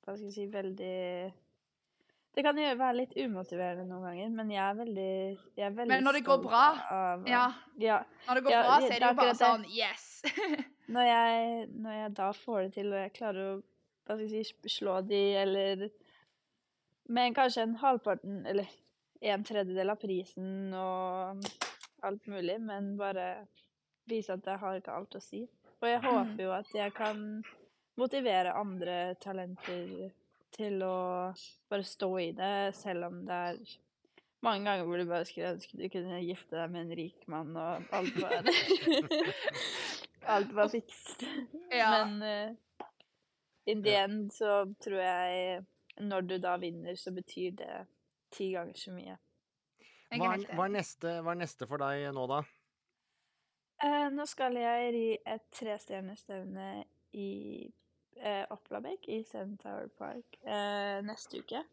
Speaker 3: Hva skal jeg si Veldig Det kan jo være litt umotiverende noen ganger, men jeg er veldig, jeg er veldig
Speaker 2: Men når det går bra,
Speaker 3: av,
Speaker 2: Ja.
Speaker 3: ja.
Speaker 2: Når det går
Speaker 3: Ja,
Speaker 2: bra, så er det jo bare sånn Yes!
Speaker 3: Når jeg, når jeg da får det til, og jeg klarer å hva skal jeg si, slå de, eller med kanskje en halvparten, eller en tredjedel av prisen og alt mulig, men bare vise at jeg har ikke alt å si. Og jeg håper jo at jeg kan motivere andre talenter til å bare stå i det, selv om det er mange ganger hvor du bare skulle ønske du kunne gifte deg med en rik mann, og alt var Alt var fikst.
Speaker 2: Ja.
Speaker 3: Men uh, in the
Speaker 1: Ja.
Speaker 3: end så tror jeg når du da vinner, så betyr det ti ganger så mye.
Speaker 1: Hva
Speaker 2: er
Speaker 1: hva, er neste, hva er neste for deg nå, da?
Speaker 3: Eh, nå skal jeg ri et trestjernestevne i eh, Opplabekk, i Centaur Park eh, neste uke.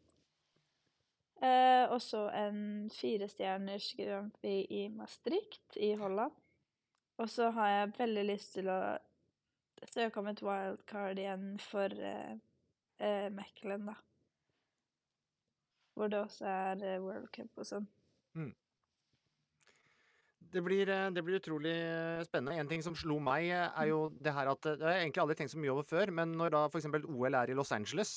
Speaker 3: Eh, og så en firestjerners Grand Prix i Maastricht i Holland. Og så har jeg veldig lyst til å søke om et wildcard igjen for uh, Mechelen, da. Hvor det også er uh, World Cup og sånn.
Speaker 1: Det blir, eh, det blir utrolig eh, spennende. En ting som slo meg, eh, er jo det her at eh, Det har jeg egentlig aldri tenkt så mye over før, men når da f.eks. OL er i Los Angeles,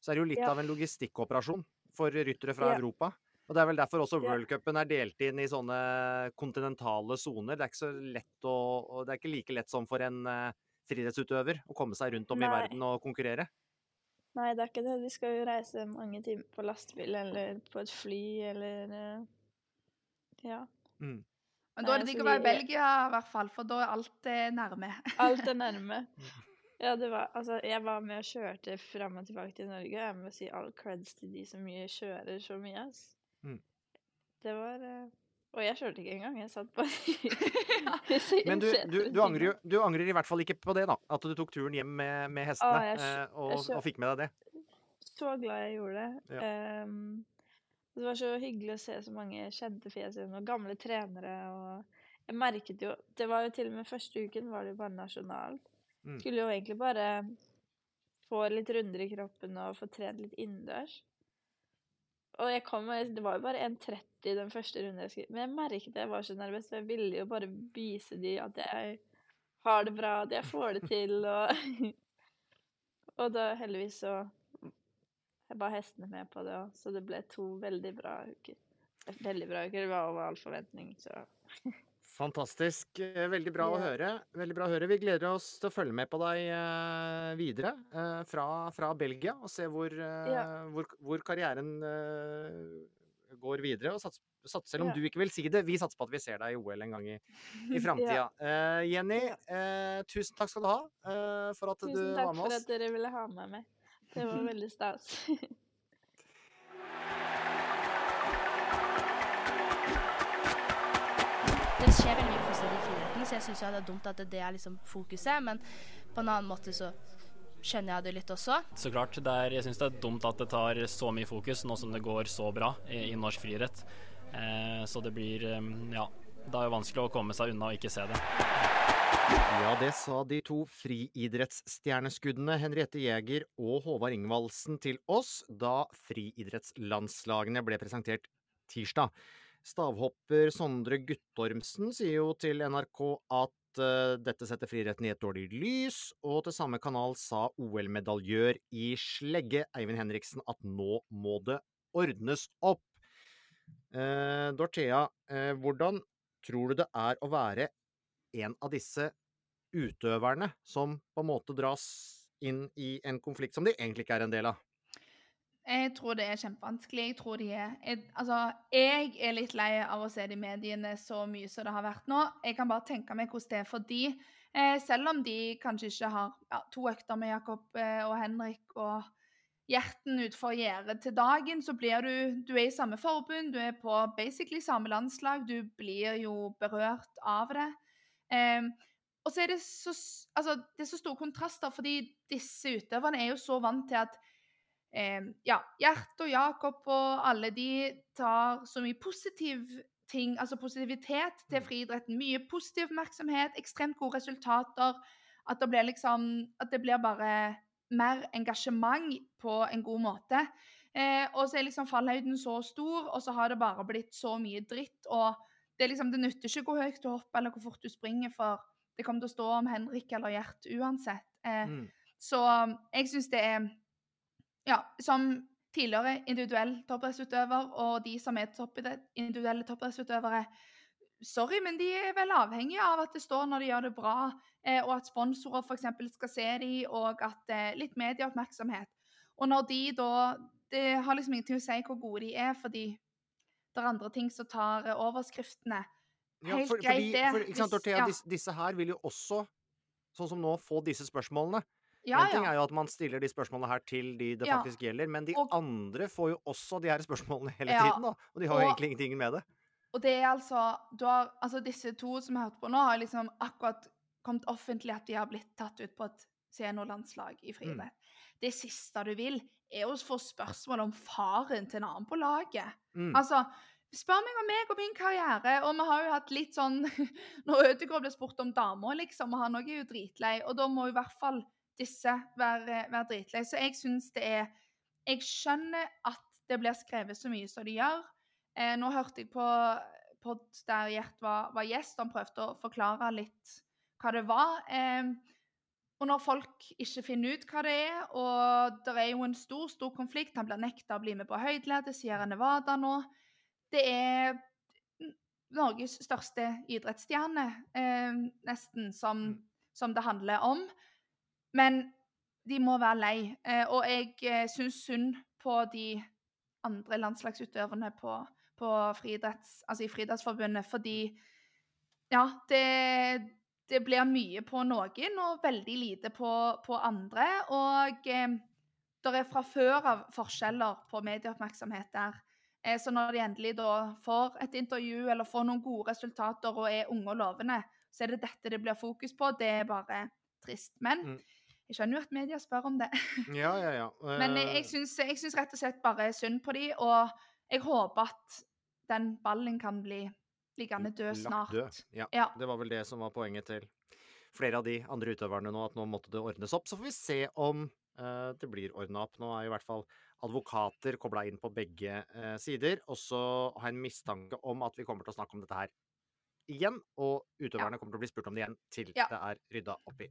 Speaker 1: så er det jo litt
Speaker 3: Ja.
Speaker 1: av en logistikkoperasjon for ryttere fra
Speaker 3: Ja.
Speaker 1: Europa. Og det er vel derfor også worldcupen er delt inn i sånne kontinentale soner. Det er ikke så lett å Det er ikke like lett som for en eh, friidrettsutøver å komme seg rundt om i verden og konkurrere.
Speaker 3: Nei, det er ikke det. De skal jo reise mange timer på lastebil eller på et fly eller eh, Ja.
Speaker 1: Mm.
Speaker 2: Men da er det digg å være i Belgia, i hvert fall, for da er alt eh, nærme.
Speaker 3: Alt er nærme. Ja, det var Altså, jeg var med og kjørte fram og tilbake til Norge, og jeg må si all creds til de som kjører så mye, ass.
Speaker 1: Mm.
Speaker 3: Det var eh, Og jeg kjørte ikke engang, jeg satt bare i
Speaker 1: Men du, du, du, angrer, jo- du angrer i hvert fall ikke på det, da. At du tok turen hjem med, med hestene
Speaker 3: jeg
Speaker 1: eh, og,
Speaker 3: jeg
Speaker 1: og fikk med deg det.
Speaker 3: Så glad jeg gjorde det. Ehm, det var så hyggelig å se så mange kjente fjes igjen, og gamle trenere. og Jeg merket jo Det var jo til og med første uken var det jo bare nasjonal.
Speaker 1: Mm.
Speaker 3: Skulle jo egentlig bare få litt runder i kroppen og få trent litt innendørs. Og jeg kom, det var jo bare 1,30 den første runden jeg skulle Men jeg merket jeg var så nervøs, for jeg ville jo bare vise de at jeg har det bra, at jeg får det til, og Og da heldigvis så Jeg ba hestene med på det òg, så det ble to veldig bra uker. Veldig bra uker. Det var over all forventning, så
Speaker 1: Fantastisk. Eh, Veldig bra å høre. Veldig bra å høre. Vi gleder oss til å følge med på deg eh, videre eh, fra, fra Belgia og se hvor,
Speaker 3: Ja.
Speaker 1: hvor, hvor karrieren går videre. Og sats, sats, selv om
Speaker 3: Ja.
Speaker 1: du ikke vil si det, vi satser på at vi ser deg i OL en gang i, i framtida. Jenny,
Speaker 3: Ja.
Speaker 1: eh, tusen takk skal du ha for at du var med oss.
Speaker 3: Tusen takk for at dere ville ha med meg. Det var veldig stas.
Speaker 4: Det skjer veldig mye positivt i friidretten, så jeg syns det er dumt at det er liksom fokuset. Men på en annen måte så skjønner jeg det litt også.
Speaker 5: Så klart, det er, jeg syns det er dumt at det tar så mye fokus nå som det går så bra i, i norsk friidrett. Eh, så det blir Ja. Det er jo vanskelig å komme seg unna og ikke se det.
Speaker 1: Ja, det sa de to friidrettsstjerneskuddene Henriette Jæger og Håvard Ingvaldsen til oss da friidrettslandslagene ble presentert tirsdag. Stavhopper Sondre Guttormsen sier jo til NRK at uh, dette setter friretten i et dårlig lys, og til samme kanal sa OL-medaljør i slegge Eivind Henriksen at nå må det ordnes opp. Uh, Dorthea, uh, hvordan tror du det er å være en av disse utøverne som på en måte dras inn i en konflikt som de egentlig ikke er en del av?
Speaker 2: Jeg tror det er kjempevanskelig. Jeg tror de er jeg, Altså, jeg er litt lei av å se de mediene så mye som det har vært nå. Jeg kan bare tenke meg hvordan det er for de. Eh, selv om de kanskje ikke har ja, to økter med Jakob eh, og Henrik og hjerten utfor gjerdet til dagen, så blir du Du er i samme forbund, du er på basically samme landslag. Du blir jo berørt av det. Eh, og så er det så, altså, det er så store kontraster, fordi disse utøverne er jo så vant til at eh, ja, Gjert og Jakob og alle de tar så mye positiv ting, altså positivitet til friidretten. Mye positiv oppmerksomhet, ekstremt gode resultater. At det blir liksom At det blir bare mer engasjement på en god måte. Eh, og så er liksom fallhøyden så stor, og så har det bare blitt så mye dritt. Og det, er liksom, det nytter ikke hvor høyt du hopper eller hvor fort du springer, for det kommer til å stå om Henrik eller Gjert uansett. Eh,
Speaker 1: Mm.
Speaker 2: Så jeg syns det er Ja, som tidligere individuell toppidrettsutøver og de som er individuelle toppidrettsutøvere Sorry, men de er vel avhengige av at det står når de gjør det bra, eh, og at sponsorer f.eks. skal se dem, og at eh, litt medieoppmerksomhet. Og når de da Det har liksom ingenting å si hvor gode de er, fordi det er andre ting som tar overskriftene. overskriftene.
Speaker 1: Ja, for,
Speaker 2: greit,
Speaker 1: fordi,
Speaker 2: det.
Speaker 1: For, sant, Dorthea,
Speaker 2: ja.
Speaker 1: disse, disse her vil jo også, sånn som nå, få disse spørsmålene.
Speaker 2: Ja,
Speaker 1: en ting er jo at man stiller de spørsmålene her til de det
Speaker 2: Ja.
Speaker 1: faktisk gjelder, men de
Speaker 2: Og-
Speaker 1: andre får jo også de her spørsmålene hele
Speaker 2: Ja.
Speaker 1: tiden, da. Og de har jo
Speaker 2: Og-
Speaker 1: egentlig ingenting med det.
Speaker 2: Og det er altså, du har, altså Disse to som jeg hørte på nå, har liksom akkurat kommet offentlig at de har blitt tatt ut på et seniorlandslag i friidrett. Det siste du vil, er å få spørsmål om faren til en annen på laget.
Speaker 1: Mm.
Speaker 2: Altså, Spør meg om meg og min karriere. Og vi har jo hatt litt sånn Når Ødegaard ble spurt om damer, liksom, og han òg er jo dritlei, og da må i hvert fall disse være, være dritlei. Så jeg syns det er Jeg skjønner at det blir skrevet så mye som de gjør. Eh, nå hørte jeg på pod der Gjert var, var gjest, han prøvde å forklare litt hva det var. Eh, og når folk ikke finner ut hva det er, og det er jo en stor stor konflikt Han blir nekta å bli med på høydelære, Sierra Nevada nå. Det er Norges største idrettsstjerne, eh, nesten, som, som det handler om. Men de må være lei. Eh, og jeg eh, syns synd på de andre landslagsutøverne på, på friidretts, altså i Friidrettsforbundet, fordi ja, det, det blir mye på noen og veldig lite på, på andre. Og eh, det er fra før av forskjeller på medieoppmerksomhet der. Eh, så når de endelig da får et intervju eller får noen gode resultater og er unge og lovende, så er det dette det blir fokus på. Det er bare trist. Men
Speaker 1: Mm.
Speaker 2: Jeg skjønner jo at media spør om det.
Speaker 1: Ja, ja, ja.
Speaker 2: Men jeg,
Speaker 1: Eh,
Speaker 2: jeg syns, jeg syns rett og slett bare synd på de, og jeg håper at den ballen kan bli liggende død
Speaker 1: lagt
Speaker 2: snart.
Speaker 1: død. Ja.
Speaker 2: Ja.
Speaker 1: Det var vel det som var poenget til flere av de andre utøverne nå, at nå måtte det ordnes opp. Så får vi se om uh, det blir ordna opp. Nå er i hvert fall advokater kobla inn på begge uh, sider. Og så har jeg en mistanke om at vi kommer til å snakke om dette her igjen. Og utøverne kommer til å bli spurt om det igjen til
Speaker 2: Ja.
Speaker 1: det er rydda opp i.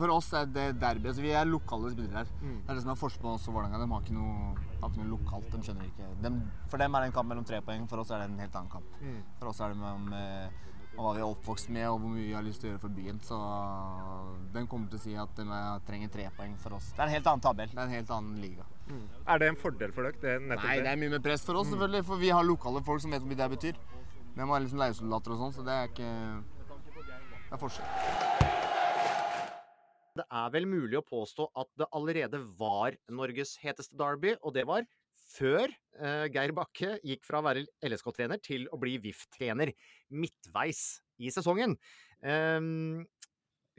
Speaker 6: For oss er det derby. Altså vi er lokale spillere her. Det er det som er forskjellen på oss og Vålerenga. De har ikke noe, har ikke noe lokalt. De skjønner ikke. de, for dem er det en kamp mellom tre poeng. For oss er det en helt annen kamp. For oss er det mellom eh, hva vi er oppvokst med, og hvor mye vi har lyst til å gjøre for byen. Så den kommer til å si at de er- trenger tre poeng for oss. Det er en helt annen tabell. Det er en helt annen liga.
Speaker 7: Er det en fordel for dere? Det
Speaker 6: Nei, det er mye mer press for oss, selvfølgelig. For vi har lokale folk som vet hvor mye det betyr. De har liksom leiesoldater og sånn, så det er ikke Det er forskjell.
Speaker 1: Det er vel mulig å påstå at det allerede var Norges heteste derby, og det var før eh, Geir Bakke gikk fra å være LSK-trener til å bli VIF-trener midtveis i sesongen. Ehm,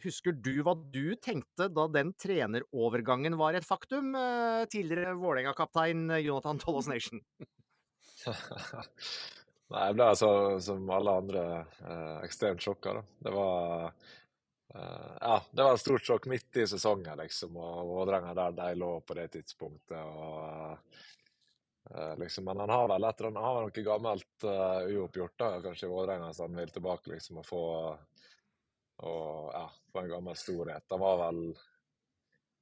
Speaker 1: husker du hva du tenkte da den trenerovergangen var et faktum? eh, tidligere Vålerenga-kaptein Jonathan Tollås Nation.
Speaker 8: Nei, jeg ble altså, som alle andre eh, ekstremt sjokka. Da. Det var ja, det var et stort sjokk midt i sesongen, liksom. Og Vålerenga der de lå på det tidspunktet. og eh, liksom, Men han har vel etter, han har noe gammelt uh, uoppgjort da, kanskje i Vålerenga, så han vil tilbake liksom og få og, ja, få en gammel storhet. Han var vel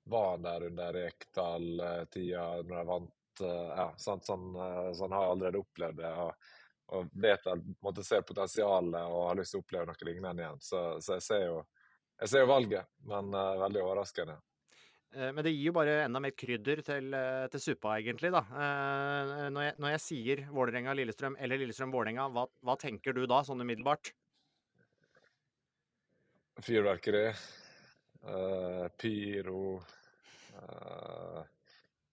Speaker 8: var han der under Rekdal-tida, når de vant eh, ja, sant, så, han, eh, så han har allerede opplevd det. og og vet at, måtte, ser potensialet og har lyst til å oppleve noe lignende igjen. Så, så jeg, ser jo, jeg ser jo valget, men uh, veldig overraskende.
Speaker 1: Eh, Men det gir jo bare enda mer krydder til, eh, til suppa, egentlig. da. Når jeg, når jeg sier Vålerenga-Lillestrøm eller Lillestrøm-Vålerenga, hva, hva tenker du da, sånn umiddelbart?
Speaker 8: Fyrverkeri, uh, pyro uh,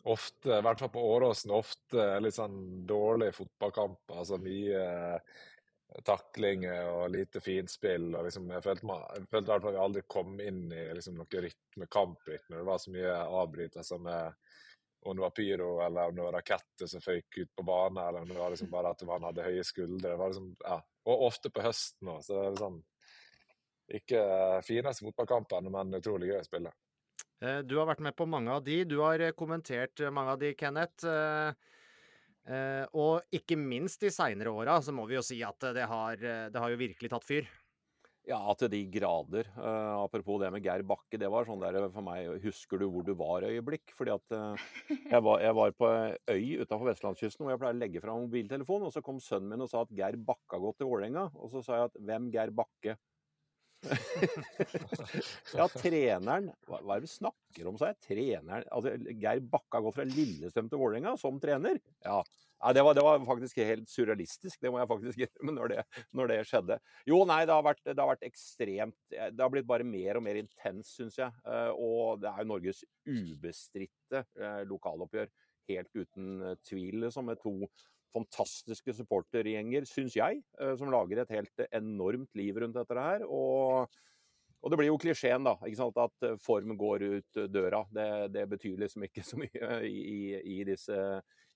Speaker 8: Ofte, i hvert fall på Åråsen, ofte litt sånn dårlige fotballkamper. Altså mye eh, taklinger og lite finspill. og liksom, Jeg følte, ma- jeg i hvert fall vi aldri kom inn i liksom, noe rytme, kamprytme. Det var så mye avbrytelser med om det var pyro eller om det var raketter som føyk ut på banen, eller om det var liksom bare at man hadde høye skuldre. Liksom, ja. Og ofte på høsten òg, så det er liksom ikke fineste fotballkampene, men utrolig gøy å spille.
Speaker 1: Eh, Du har vært med på mange av de. Du har eh, kommentert eh, mange av de, Kenneth. Eh, eh, Og ikke minst de seinere åra, så må vi jo si at eh, det har, eh, det har jo virkelig tatt fyr.
Speaker 9: Ja, til de grader. Uh, apropos det med Geir Bakke, det var sånn der for meg Husker du hvor du var-øyeblikk? Fordi at uh, jeg, var, jeg var på øy utafor vestlandskysten hvor jeg pleier å legge fra mobiltelefonen, og så kom sønnen min og sa at Geir Bakke har gått til Vålerenga. Og så sa jeg at hvem Geir Bakke? Ja, treneren Hva, er det du snakker om, sa jeg. Treneren Altså, Geir Bakka går fra Lillestrøm til Vålerenga som trener? Ja. Nei, det, var, det var faktisk helt surrealistisk, det må jeg faktisk innrømme, når det, når det skjedde. Jo, nei, det har, vært, det har vært ekstremt Det har blitt bare mer og mer intens, syns jeg. Eh, Og det er jo Norges ubestridte eh, lokaloppgjør. Helt uten eh, tvil, liksom. Med to fantastiske supportergjenger, syns jeg, eh, som lager et helt enormt liv rundt dette her. Og Og det blir jo klisjeen, da. ikke sant, At form går ut døra. Det, det betyr liksom ikke så mye i, i, disse,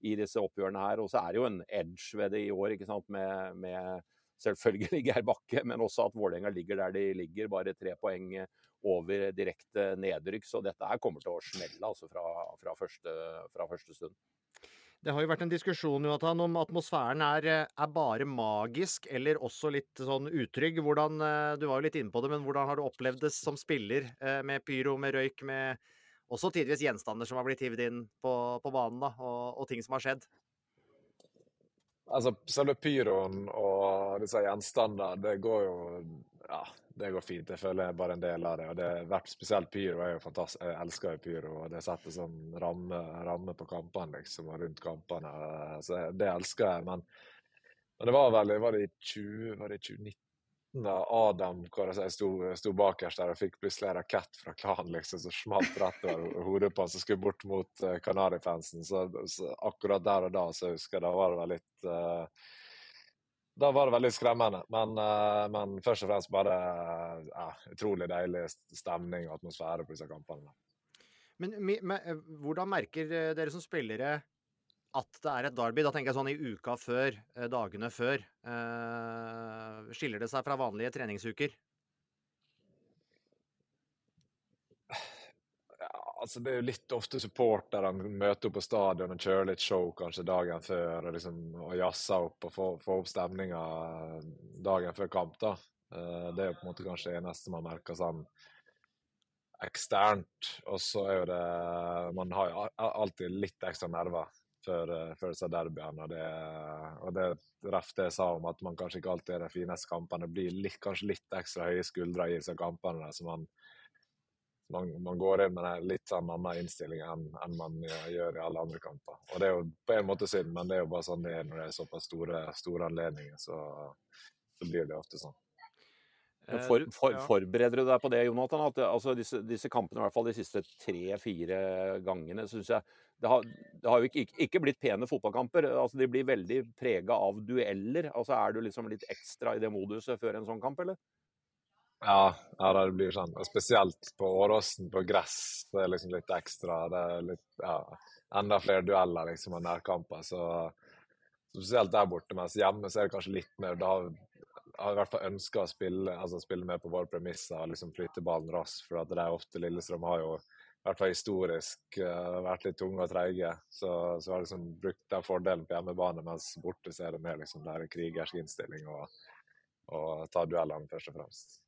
Speaker 9: i, disse, oppgjørene her. Og så er det jo en edge ved det i år, ikke sant, med, med selvfølgelig Geir Bakke, men også at Vålerenga ligger der de ligger, bare tre poeng over direkte nedrykk. Så dette her kommer til å smelle altså, fra, fra, første, fra første stund.
Speaker 1: Det har jo vært en diskusjon Jonathan, om atmosfæren er, er, bare magisk eller også litt sånn utrygg. Hvordan, eh, du var jo litt inne på det, men hvordan har du opplevd det som spiller eh, med pyro, med røyk, med også tidvis gjenstander som har blitt hivd inn på, på banen, da, og, og, ting som har skjedd?
Speaker 8: Altså, selve pyroen og disse gjenstandene, det går jo Ja, det går fint. Jeg føler jeg er bare en del av det. og det vært Spesielt pyro er jo fantastisk. Jeg elsker jo pyro. og Det setter sånn ramme, ramme på kampene liksom, og rundt kampene. Så det elsker jeg. Men, men det var vel var det i 20, var det 2019 da Adam hvor jeg sto, sto bakerst der og fikk plutselig en rakett fra klanen liksom, som smalt rett over hodet på han som skulle bort mot uh, Kanarifansen. Så, så, akkurat der og da så husker jeg da var det litt uh, da var det veldig skremmende. Men, uh, men først og fremst bare uh, utrolig deilig stemning og atmosfære på disse kampene.
Speaker 1: Men, men, hvordan merker dere som spillere at det er et derby? Da tenker jeg sånn i uka før, dagene før. Eh, skiller det seg fra vanlige treningsuker?
Speaker 8: altså Det er jo litt ofte supporterne møter opp på stadion og kjører litt show kanskje dagen før og, liksom, og jazzer opp og får, får opp stemninga dagen før kamp. da. Eh, det er jo på en måte kanskje det eneste man merker sånn eksternt. Og så er jo det Man har jo alltid litt ekstra nerver før, eh, før disse derbyene. Og det, og det ref det jeg sa om at man kanskje ikke alltid er de fineste kampene. Det blir litt, kanskje litt ekstra høye skuldre i disse kampene. så man man, man, går inn med en litt sånn annen innstilling enn, enn man gjør i alle andre kamper. Og Det er jo på en måte synd, men det er jo bare sånn det er når det er såpass store, store anledninger. Så, så, blir det ofte sånn.
Speaker 9: For, for, forbereder du deg på det, Jonathan? At altså, disse, disse, kampene, i hvert fall de siste tre-fire gangene, syns jeg det har, det har, jo ikke, ikke, blitt pene fotballkamper. altså De blir veldig prega av dueller. altså Er du liksom litt ekstra i det moduset før en sånn kamp, eller?
Speaker 8: Ja, ja, det blir sånn. Spesielt på Åråsen, på gress. Det er liksom litt ekstra. Det er litt, ja, enda flere dueller liksom og nærkamper. Så, spesielt der borte. Mens hjemme så er det kanskje litt mer Da har vi i hvert fall ønska å spille, altså spille med på våre premisser og liksom flytte ballen raskt. For at det er ofte Lillestrøm har jo i hvert fall historisk uh, vært litt tunge og treige. Så, så har liksom brukt den fordelen på hjemmebane, mens borte så er det mer liksom der krigersk innstilling og, og ta duellene først og fremst.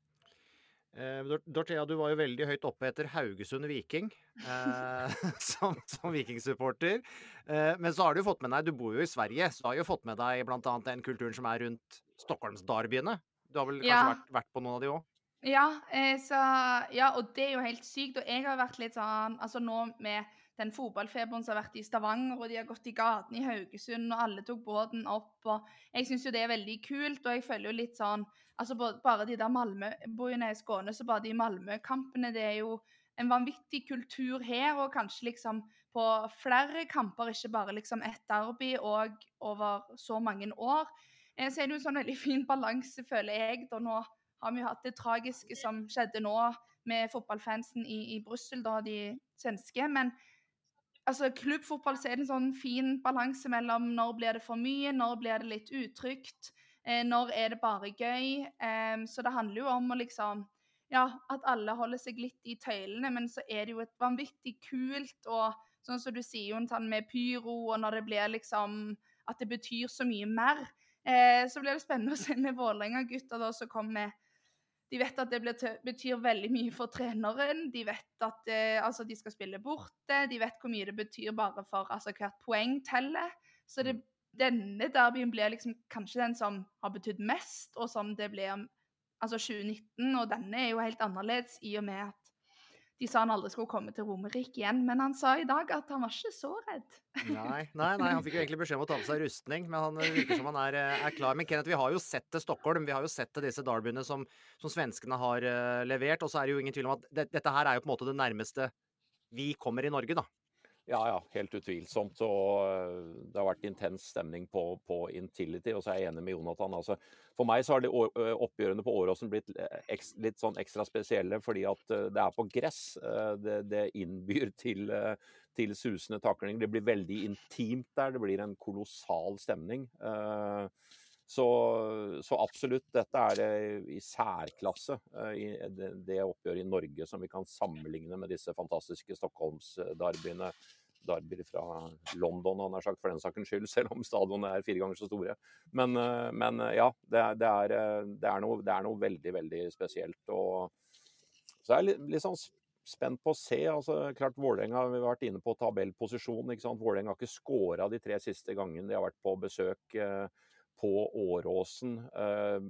Speaker 1: Eh, Dorthea, du var jo veldig høyt oppe etter Haugesund Viking eh, som, som vikingsupporter. Eh, men så har du fått med deg, du bor jo i Sverige, så har du jo fått med deg bl.a. den kulturen som er rundt Stockholmsdarbyene. Du har vel kanskje ja. vært, vært, på noen av de òg?
Speaker 2: Ja, eh, så, ja, og det er jo helt sykt. Og jeg har vært litt sånn Altså nå med den fotballfeberen som har vært i Stavanger, og de har gått i gatene i Haugesund, og alle tok båten opp. og Jeg syns jo det er veldig kult, og jeg føler jo litt sånn altså Bare de der Malmø Bor jo nede i Skåne, så bare de Malmö-kampene, det er jo en vanvittig kultur her, og kanskje liksom på flere kamper, ikke bare liksom ett derby og over så mange år. Eh, så er det jo en sånn veldig fin balanse, føler jeg. da Nå har vi jo hatt det tragiske som skjedde nå med fotballfansen i, i Brussel, da de svenske. Men altså, klubbfotball så er det en sånn fin balanse mellom når blir det for mye, når blir det litt utrygt, eh, når er det bare gøy. Eh, så det handler jo om å liksom Ja, at alle holder seg litt i tøylene, men så er det jo et vanvittig kult og sånn som du sier, Jontan, med pyro, og når det blir liksom At det betyr så mye mer. Eh, så blir det spennende å se med Vålerenga-gutta som kommer de vet at det betyr veldig mye for treneren. De vet at eh, altså, de skal spille borte. De vet hvor mye det betyr bare for altså, hvert poeng teller. Så det, mm. denne derbyen blir liksom kanskje den som har betydd mest, og som det blir altså 2019. Og denne er jo helt annerledes i og med at de sa han aldri skulle komme til Romerike igjen, men han sa i dag at han var ikke så redd.
Speaker 1: Nei, nei, nei han fikk jo egentlig beskjed om å ta med seg rustning, men han eh, virker som han er, eh, er, klar. Men Kenneth, vi har jo sett til Stockholm, vi har jo sett til disse derbyene som, som, svenskene har uh, levert. Og så er det jo ingen tvil om at det, dette her er jo på en måte det nærmeste vi kommer i Norge, da.
Speaker 9: Ja, ja, helt utvilsomt. Og eh, det har vært intens stemning på, på Intility. Og så er jeg enig med Jonathan. Altså, for meg så har de oppgjørene på Åråsen blitt litt sånn ekstra spesielle fordi at det er på gress. Det, det innbyr til, til, susende takling. Det blir veldig intimt der. Det blir en kolossal stemning. Så, så, absolutt, dette er det i særklasse i det, oppgjøret i Norge som vi kan sammenligne med disse fantastiske Stockholms-darbyene. Derbyer fra London, han har sagt, for den saken skyld, selv om stadionene er fire ganger så store. Men, men ja, det, det, er, det, er noe, det, er, noe, veldig, veldig spesielt. Og så er jeg litt, litt sånn spent på å se. altså klart Vålerenga har vært inne på tabellposisjon. ikke sant? Vålerenga har ikke skåra de tre siste gangene de har vært på besøk. Eh, på Åråsen. Eh,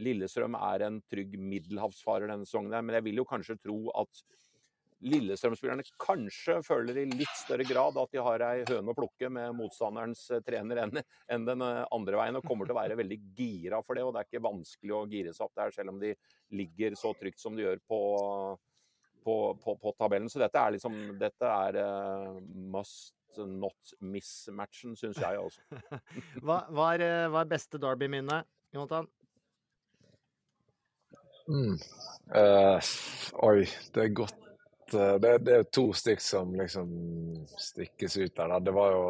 Speaker 9: Lillestrøm er en trygg middelhavsfarer denne sesongen, men jeg vil jo kanskje tro at Lillestrøm-spillerne kanskje føler i litt større grad at de har ei høne å plukke med motstanderens eh, trener enn, den eh, andre veien, og kommer til å være veldig gira for det. og Det er ikke vanskelig å gire seg opp der, selv om de ligger så trygt som de gjør på, på, på, på tabellen. Så dette er liksom Dette er must not miss-matchen, syns jeg også.
Speaker 1: hva, hva, er, eh, hva, er, beste Derby-minne, Jonathan?
Speaker 8: Mm. Uh, oi, det er godt uh, det, det, er to stykk som liksom stikkes ut der. Det var jo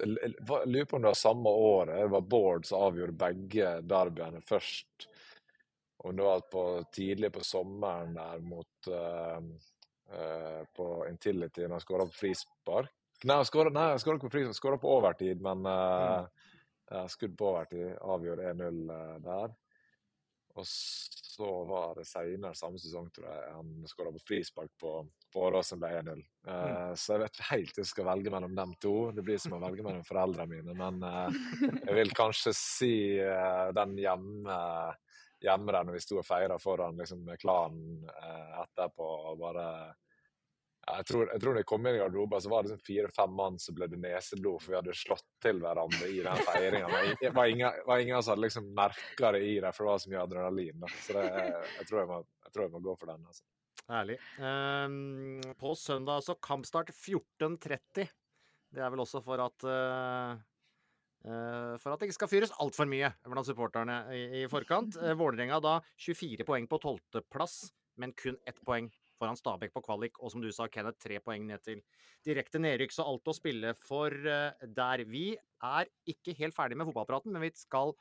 Speaker 8: Jeg lurer på om det var samme året. Det var Bård som avgjorde begge derbyene først. Om det var på, tidlig på sommeren der mot uh, på Intility, når han skåra på frispark. Nei, han skåra ikke på frispark, skåra på overtid, men uh, mm. skudd på overtid avgjorde 1-0 uh, eh, der. Og så var det seinere samme sesong, tror jeg, han skåra på frispark på, på Åråsen ble 1-0. Uh, eh, mm. Så jeg vet ikke helt jeg skal velge mellom dem to. Det blir som å velge mellom foreldrene mine. Men uh, jeg vil kanskje si den hjemme, hjemme der når vi sto og feira foran liksom, klanen etterpå. og bare jeg tror, jeg tror jeg kom inn i garderoben, så var det liksom fire-fem mann som blødde neseblod, for vi hadde slått til hverandre i den feiringa. Det var ingen, som hadde liksom merka det i det, for det var så mye adrenalin. Da. Så det, jeg, tror jeg, må, jeg, tror jeg, må, gå for den. altså.
Speaker 1: Herlig. Um, på søndag altså kampstart 14.30. Det er vel også for at uh, for at det ikke skal fyres altfor mye blant supporterne i, i forkant. Uh, Vålerenga da 24 poeng på tolvteplass, men kun ett poeng foran Stabæk på kvalik, og som du sa, Kenneth, tre poeng ned til direkte nedrykk. Så alt å spille for uh, der. Vi er ikke helt ferdig med fotballpraten, men vi skal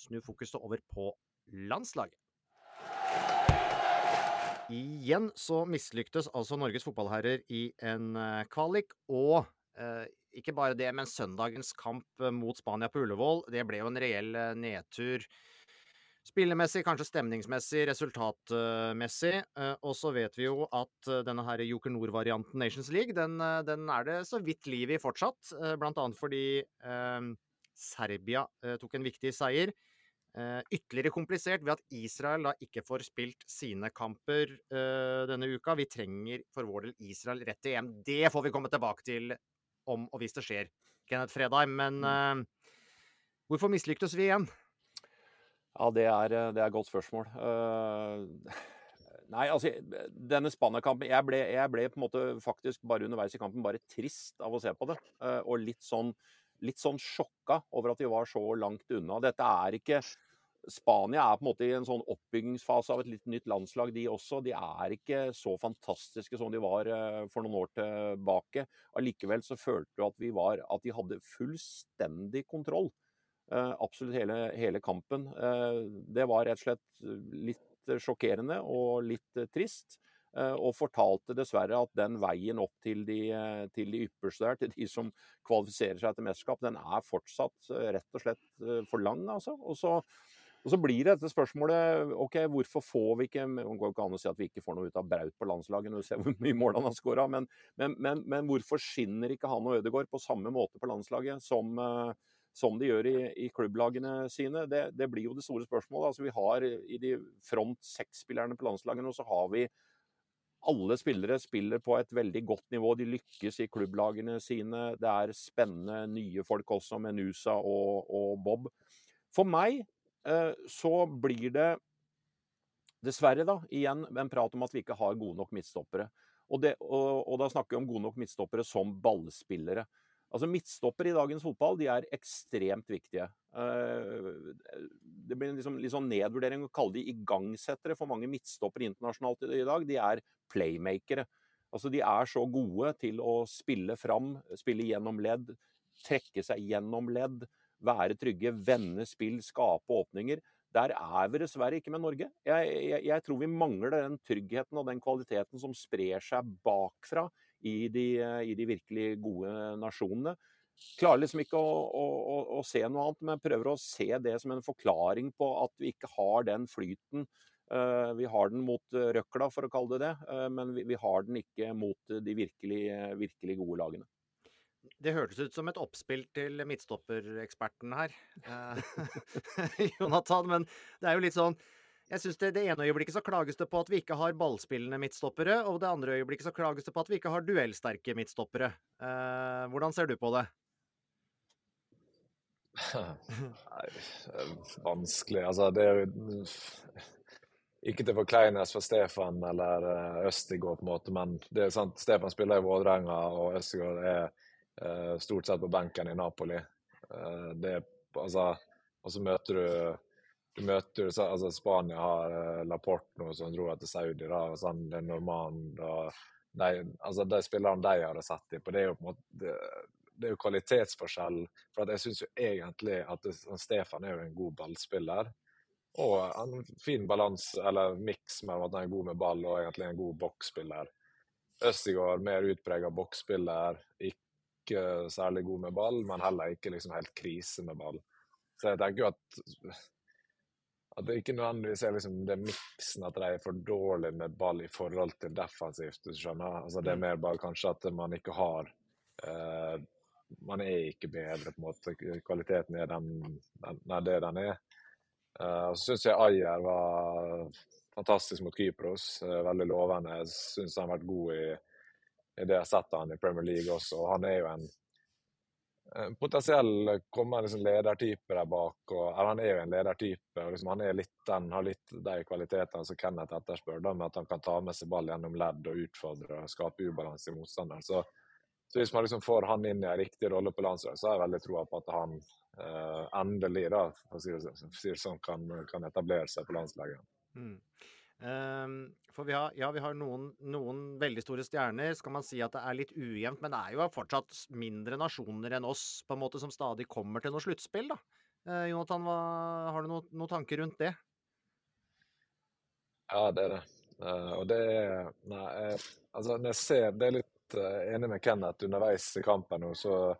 Speaker 1: snu fokuset over på landslaget. Igjen så mislyktes altså Norges fotballherrer i en uh, kvalik, og uh, ikke bare det, men søndagens kamp mot Spania på Ullevål, det ble jo en reell nedtur. Spillemessig, kanskje stemningsmessig, resultatmessig. Eh, og så vet vi jo at eh, denne her Joker Nord-varianten Nations League, den, eh, den, er det så vidt liv i fortsatt. Blant annet fordi eh, Serbia eh, tok en viktig seier. Eh, ytterligere komplisert ved at Israel da ikke får spilt sine kamper denne uka. Vi trenger for vår del Israel rett til EM. Det får vi komme tilbake til om og hvis det skjer, Kenneth Fredheim. Men mm. hvorfor mislyktes vi igjen?
Speaker 9: Ja, det er, eh, det er et godt spørsmål. Uh, nei, altså Denne Spania-kampen jeg, jeg, ble på en måte faktisk bare underveis i kampen bare trist av å se på det. Uh, og litt sånn, litt sånn sjokka over at vi var så langt unna. Dette er ikke Spania er på en måte i en sånn oppbyggingsfase av et litt nytt landslag, de også. De er ikke så fantastiske som de var for noen år tilbake. Allikevel så følte du at, var, at de hadde fullstendig kontroll. Eh, absolutt hele, hele kampen. Eh, det var rett og slett litt sjokkerende og litt trist. Eh, og fortalte dessverre at den veien opp til de, til de ypperste der, til de som kvalifiserer seg til mesterskap, den er fortsatt rett og slett for lang, altså. Og så, og så blir det dette spørsmålet ok, hvorfor får vi ikke Det går ikke an å si at vi ikke får noe ut av Braut på landslaget når du ser hvor mye mål han har skåra, men, men, men, men, hvorfor skinner ikke han og Ødegaard på samme måte på landslaget som, som de gjør i, i klubblagene sine? Det, det, blir jo det store spørsmålet. Altså, vi har I de front seks-spillerne på landslagene så har vi alle spillere spiller på et veldig godt nivå. De lykkes i klubblagene sine. Det er spennende nye folk også, med Nusa og, og Bob. For meg eh, så blir det dessverre da, igjen en prat om at vi ikke har gode nok midtstoppere. Og, det, og, og da snakker vi om gode nok midtstoppere som ballspillere. Altså Midtstoppere i dagens fotball de er ekstremt viktige. Eh, det blir liksom, litt sånn nedvurdering å kalle de igangsettere for mange midtstoppere internasjonalt i dag. De er playmakere. Altså De er så gode til å spille fram, spille gjennom ledd, trekke seg gjennom ledd, være trygge, vende spill, skape åpninger. Der er vi dessverre ikke med Norge. Jeg, jeg, jeg tror vi mangler den tryggheten og den kvaliteten som sprer seg bakfra i de, i de virkelig gode nasjonene. Klarer liksom ikke å, å, å, se noe annet, men prøver å se det som en forklaring på at vi ikke har den flyten. Uh, vi har den mot røkla, for å kalle det det, men vi, har den ikke mot de virkelig, virkelig gode lagene.
Speaker 1: Det hørtes ut som et oppspill til midtstoppereksperten her, eh, Jonathan. Men det er jo litt sånn jeg synes det, det ene øyeblikket så klages det på at vi ikke har ballspillende midtstoppere, og det andre øyeblikket så klages det på at vi ikke har duellsterke midtstoppere. Eh, hvordan ser du på det?
Speaker 8: Nei, vanskelig. Altså, det er ikke til forkleinelse for Stefan eller eh, Østigård, på en måte, men det er sant, Stefan spiller i Vålerenga, og Østigård er uh, stort sett på benken i Napoli. Uh, det altså, og så møter du du møter altså Spania har uh, Laporte nå som dro til Saudi. da, og sånn, det er Normand og de, altså de spillerne de hadde sett dem på, det er jo på en måte det, er jo kvalitetsforskjell. For jeg syns jo egentlig at det, Stefan er jo en god ballspiller. Og en fin balanse, eller miks mellom at han er god med ball og egentlig en god boksspiller. Østigård mer utprega boksspiller, ikke særlig god med ball, men heller ikke liksom helt krise med ball. Så jeg tenker jo at at det ikke nødvendigvis er liksom det miksen at de er for dårlige med ball i forhold til defensivt. du skjønner. Altså Det er mm. mer bare kanskje at man ikke har uh, Man er ikke bedre, på en måte. Kvaliteten er den, den, den det den er. Uh, så syns jeg Ayer var fantastisk mot Kypros. Uh, veldig lovende. Jeg syns han har vært god i, i det jeg har sett han i Premier League også. Og han er jo en potensiell kommende liksom ledertype der bak. Og, han er jo en ledertype. og liksom, Han er litt den, har litt de kvalitetene som Kenneth etterspør, da, med at han kan ta med seg ball gjennom ledd og utfordre og skape ubalanse i motstanderen. Så, så, hvis man liksom får han inn i en riktig rolle på landslaget, så har jeg veldig troa på at han eh, endelig da, for å si det sånn, kan, kan etablere seg på landslaget. Mm.
Speaker 1: Um, for vi har, ja, vi har noen, noen, veldig store stjerner. Skal man si at det er litt ujevnt, men det er jo fortsatt mindre nasjoner enn oss på en måte som stadig kommer til noe sluttspill, da. Uh, Jonathan, hva, har du noen noe tanker rundt det?
Speaker 8: Ja, det er det. Uh, og det er Nei, uh, altså når jeg ser Det er litt enig med Kenneth underveis i kampen nå, så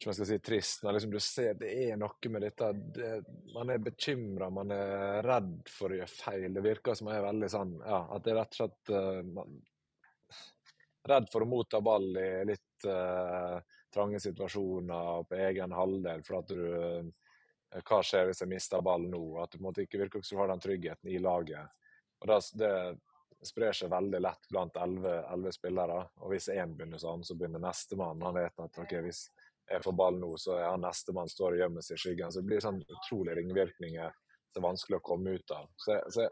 Speaker 8: ikke man skal si trist, men liksom du ser det er noe med dette det, Man er bekymra, man er redd for å gjøre feil. Det virker som man er veldig sånn ja, at det er rett og slett uh, man, Redd for å motta ball i litt uh, trange situasjoner på egen halvdel. for at du uh, Hva skjer hvis jeg mister ball nå? At du på en måte ikke virker som du har den tryggheten i laget. Og det, det sprer seg veldig lett blant elleve spillere. Og hvis én begynner sånn, så begynner nestemann. Han vet at ok, hvis jeg får ball nå, så er han nestemann står og gjemmer seg i skyggen. Så det blir sånn utrolig ringvirkninger som er vanskelig å komme ut av. Så, så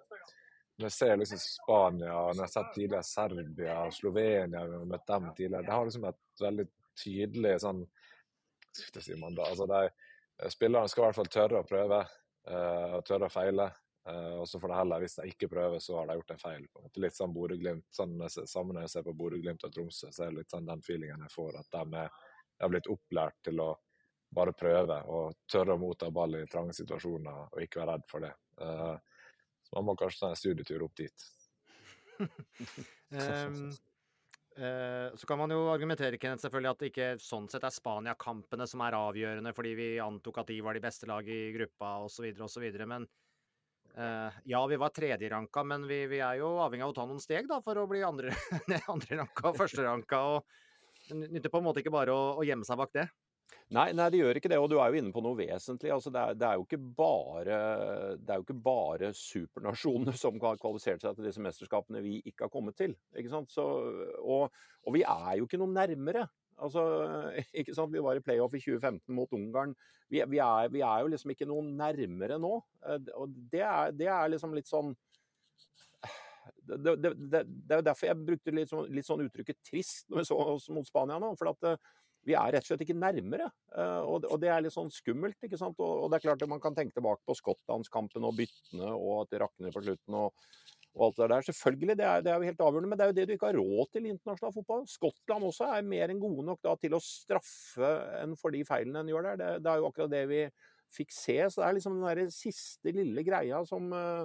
Speaker 8: når jeg ser liksom Spania, når jeg har sett tidligere Serbia, Slovenia, når jeg møtt dem tidligere, det har liksom et veldig tydelig sånn Hva sier man da? Altså, de, spillerne skal i hvert fall tørre å prøve, uh, og tørre å feile. Uh, og så får de heller, hvis de ikke prøver, så har de gjort en feil. Litt sånn Bodø-Glimt. Sånn, sammen når jeg ser på Bodø-Glimt og Tromsø, så er det litt sånn den feelingen jeg får. At de er jeg har blitt opplært til å bare prøve og tørre å motta ball i trange situasjoner og ikke være redd for det. Uh, så man må kanskje ta en studietur opp dit.
Speaker 1: um, uh, så kan man jo argumentere Kenneth, selvfølgelig at det ikke sånn sett er Spania-kampene som er avgjørende, fordi vi antok at de var de beste lag i gruppa osv. osv. Men uh, ja, vi var tredjeranka, men vi, vi, er jo avhengig av å ta noen steg da, for å bli andre, andreranka og førsteranka. og det nytter på en måte ikke bare å, å gjemme seg bak det.
Speaker 9: Nei, nei, det gjør ikke det, og du er jo inne på noe vesentlig. Altså, det, er, det, er, jo ikke bare, det er jo ikke bare supernasjoner som har kvalifisert seg til disse mesterskapene vi ikke har kommet til. ikke sant? Så, og, og, vi er jo ikke noe nærmere. Altså, ikke sant? Vi var i playoff i 2015 mot Ungarn. Vi, vi, er, vi er, jo liksom ikke noe nærmere nå. Eh, og det er, det er liksom litt sånn det, det, det, er jo derfor jeg brukte litt sånn, litt sånn uttrykket 'trist' når vi så oss mot Spania nå. For at eh, vi er rett og slett ikke nærmere. eh, Og, det- er litt sånn skummelt. ikke sant? Og, det er klart at man kan tenke tilbake på Skottlandskampen og byttene og at det rakner på slutten. og og alt det der. Selvfølgelig, det er, det er jo helt avgjørende, men det er jo det du ikke har råd til i internasjonal fotball. Skottland også er mer enn gode nok da, til å straffe en for de feilene en gjør der. Det, det er jo akkurat det vi fikk se. Så det er liksom den der siste lille greia som eh,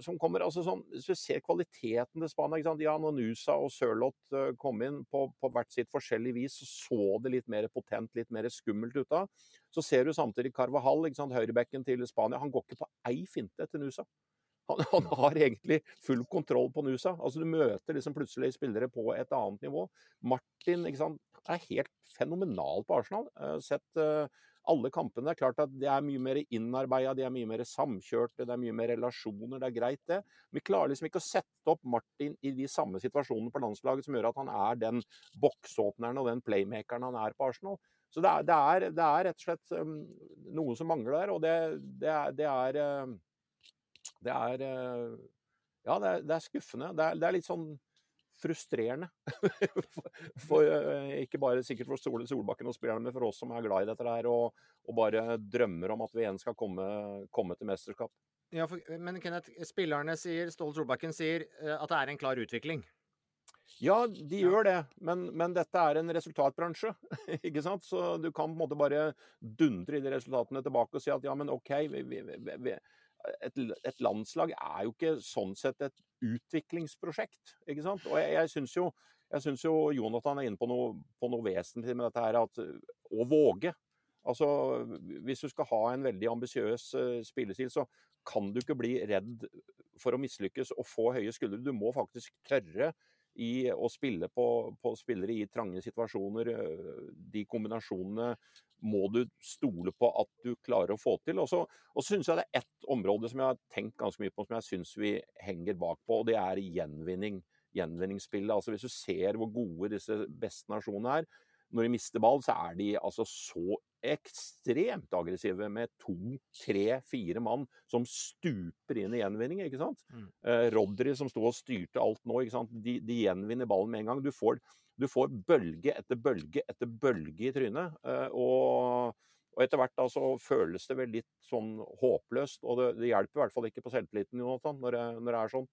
Speaker 9: som kommer, altså sånn, Hvis du ser kvaliteten til Spania ikke sant? Ja, Når Nusa og Sørloth eh, kom inn på, på hvert sitt forskjellig vis, så så det litt mer potent, litt mer skummelt ut av. Så ser du samtidig Carvahall, ikke sant? høyrebekken til Spania. Han går ikke på ei finte til Nusa. Han, han har egentlig full kontroll på Nusa. Altså Du møter liksom plutselig spillere på et annet nivå. Martin ikke sant, er helt fenomenal på Arsenal. Uh, sett alle kampene. Det er klart at det er mye mer innarbeida, de er mye mer samkjørte, det er mye mer relasjoner. Det er greit, det. Vi klarer liksom ikke å sette opp Martin i de samme situasjonene på landslaget som gjør at han er den boksåpneren og den playmakeren han er på Arsenal. Så det er, det er, det er rett og slett um, noe som mangler der, og det, det er, det er det er Ja, det er, skuffende. Det er, litt sånn frustrerende. for, for, ikke bare sikkert for Stole Solbakken og spillerne, men for oss som er glad i dette her og, og bare drømmer om at vi igjen skal komme, komme til mesterskap.
Speaker 1: Ja, for, men Kenneth, spillerne sier, Ståle Solbakken sier at det er en klar utvikling.
Speaker 9: Ja, de gjør det, men, men, dette er en resultatbransje. ikke sant? Så du kan på en måte bare dundre i de resultatene tilbake og si at ja, men OK, vi, vi, vi, et, et, landslag er jo ikke sånn sett et utviklingsprosjekt. ikke sant? Og jeg, jeg syns jo, jo, Jonathan er inne på noe, på noe vesentlig med dette her, at å våge. Altså, Hvis du skal ha en veldig ambisiøs uh, spillestil, så kan du ikke bli redd for å mislykkes og få høye skuldre. Du må faktisk tørre i å spille på, på spillere i trange situasjoner. De kombinasjonene må du stole på at du klarer å få til. Og så syns jeg det er ett område som jeg har tenkt ganske mye på, som jeg syns vi henger bak på, og det er gjenvinning. Gjenvinningsspillet. Altså Hvis du ser hvor gode disse beste nasjonene er, når de mister ball, så er de altså så ekstremt aggressive med to, tre, fire mann som stuper inn i gjenvinning. ikke sant? Mm. Eh, Rodry som sto og styrte alt nå, ikke sant? De, de, gjenvinner ballen med en gang. Du får, du får bølge etter bølge etter bølge i trynet. Eh, og, og etter hvert da så føles det vel litt sånn håpløst. Og det, det hjelper i hvert fall ikke på selvtilliten, Jonathan, når det, når det er sånn.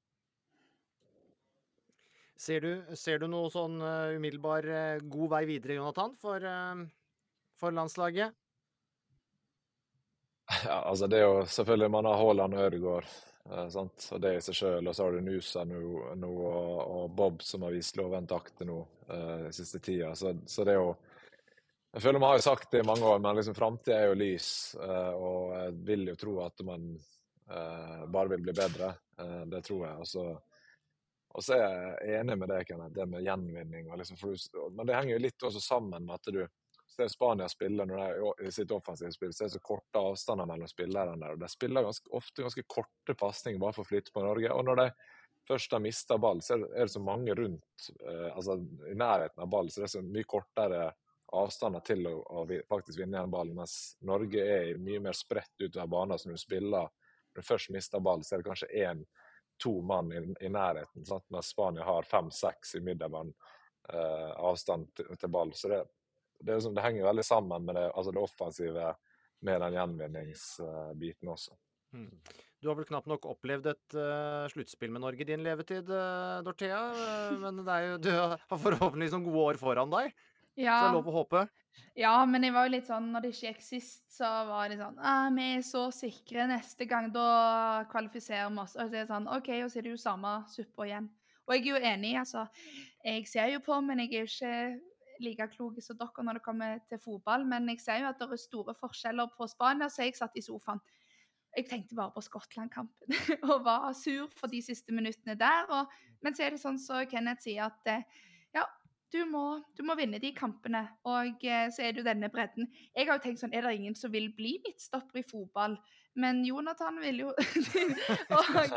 Speaker 1: Ser du, ser du noe sånn uh, umiddelbar uh, god vei videre, Jonathan, for, uh, for landslaget?
Speaker 8: Ja, altså det er jo selvfølgelig Man har Haaland og Ødegaard, sant? og det i seg sjøl. Og så har du Nusa nå, nå og, og, Bob som har vist loven akte nå uh, siste tida. Så, så, det er jo Jeg føler vi har jo sagt det i mange år, men liksom framtida er jo lys. og jeg vil jo tro at man bare vil bli bedre. det tror jeg. og så og så er jeg enig med deg, Kenneth, det med gjenvinning. Liksom, men det henger jo litt også sammen med at du ser Spania spille når de i sitt offensive spill, så er det så korte avstander mellom spillerne og De spiller ganske, ofte ganske korte pasninger bare for å flytte på Norge. og når de først har mista ball, så er det så mange rundt, eh, altså i nærheten av ball, så det er så mye kortere avstander til å, å faktisk vinne igjen ballen. Mens Norge er mye mer spredt utover banen. Så når du spiller, når du først mister ball, så er det kanskje én to mann i, i nærheten, sant? mens Spania har fem-seks i middelbanen eh, avstand til, til, ball. Så det, det, liksom, det, henger veldig sammen med det, altså det offensive med den gjenvinningsbiten også.
Speaker 1: Mm. Du har vel knapt nok opplevd et uh, sluttspill med Norge i din levetid, uh, Dorthea. Uh, men jo, du har forhåpentligvis noen gode år foran deg. Ja. Så det er lov å håpe.
Speaker 2: Ja, men jeg var jo litt sånn, når det ikke gikk sist, så var det sånn ah, 'Vi er så sikre neste gang, da kvalifiserer vi oss.' Og så er det sånn OK, og så er det jo samme suppa igjen. Og jeg er jo enig, altså. Jeg ser jo på, men jeg er jo ikke like klok som dere når det kommer til fotball. Men jeg ser jo at det er store forskjeller på Spania, så jeg satt i sofaen. Jeg tenkte bare på Skottland-kampen og var sur for de siste minuttene der. Og, men så er det sånn som så Kenneth sier, at eh, ja, du må, du må, vinne de kampene. Og eh, så er det jo denne bredden. Jeg har jo tenkt sånn, er det ingen som vil bli midtstopper i fotball? Men Jonathan vil jo og,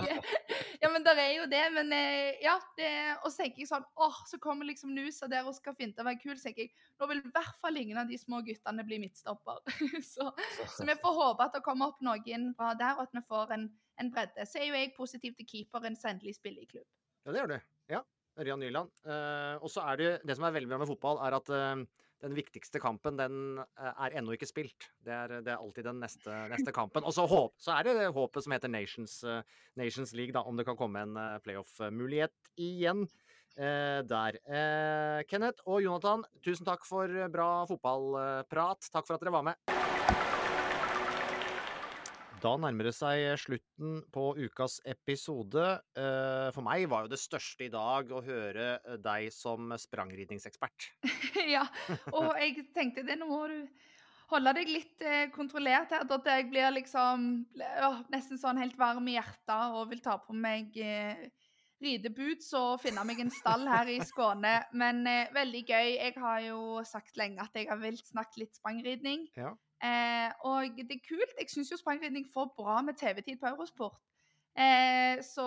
Speaker 2: Ja, men der er jo det. Men eh, ja, det, og så tenker jeg sånn åh, så kommer liksom Nusa der og skal finne å være kul. Så tenker jeg, nå vil i hvert fall ingen av de små guttene bli midtstopper. så, så vi får håpe at det kommer opp noen bra der, og at vi får en, en bredde. Så er jo jeg positiv til keeperen som endelig spiller i klubb.
Speaker 1: Ja, det gjør du. Ja. Ørjan Nyland. Uh, og så er det det som er veldig bra med fotball, er at eh, den viktigste kampen, den eh, er ennå ikke spilt. Det er, det er alltid den neste, neste kampen. Og så, håp, så er det håpet som heter Nations, uh, Nations League, da, om det kan komme en uh, playoff-mulighet igjen der. Kenneth og Jonathan, tusen takk for bra fotballprat. Takk for at dere var med. Da nærmer det seg slutten på ukas episode. Eh, for meg var jo det største i dag å høre eh, deg som sprangridningsekspert.
Speaker 2: ja, og jeg tenkte det, nå må du holde deg litt eh, kontrollert her. At jeg blir liksom ja, nesten sånn helt varm i hjertet og vil ta på meg eh, rideboots og finne meg en stall her i Skåne. Men eh, veldig gøy. Jeg har jo sagt lenge at jeg har villet snakke litt sprangridning.
Speaker 1: Ja.
Speaker 2: Eh, og det er kult. Jeg syns jo sprangridning får bra med TV-tid på Eurosport. Eh, så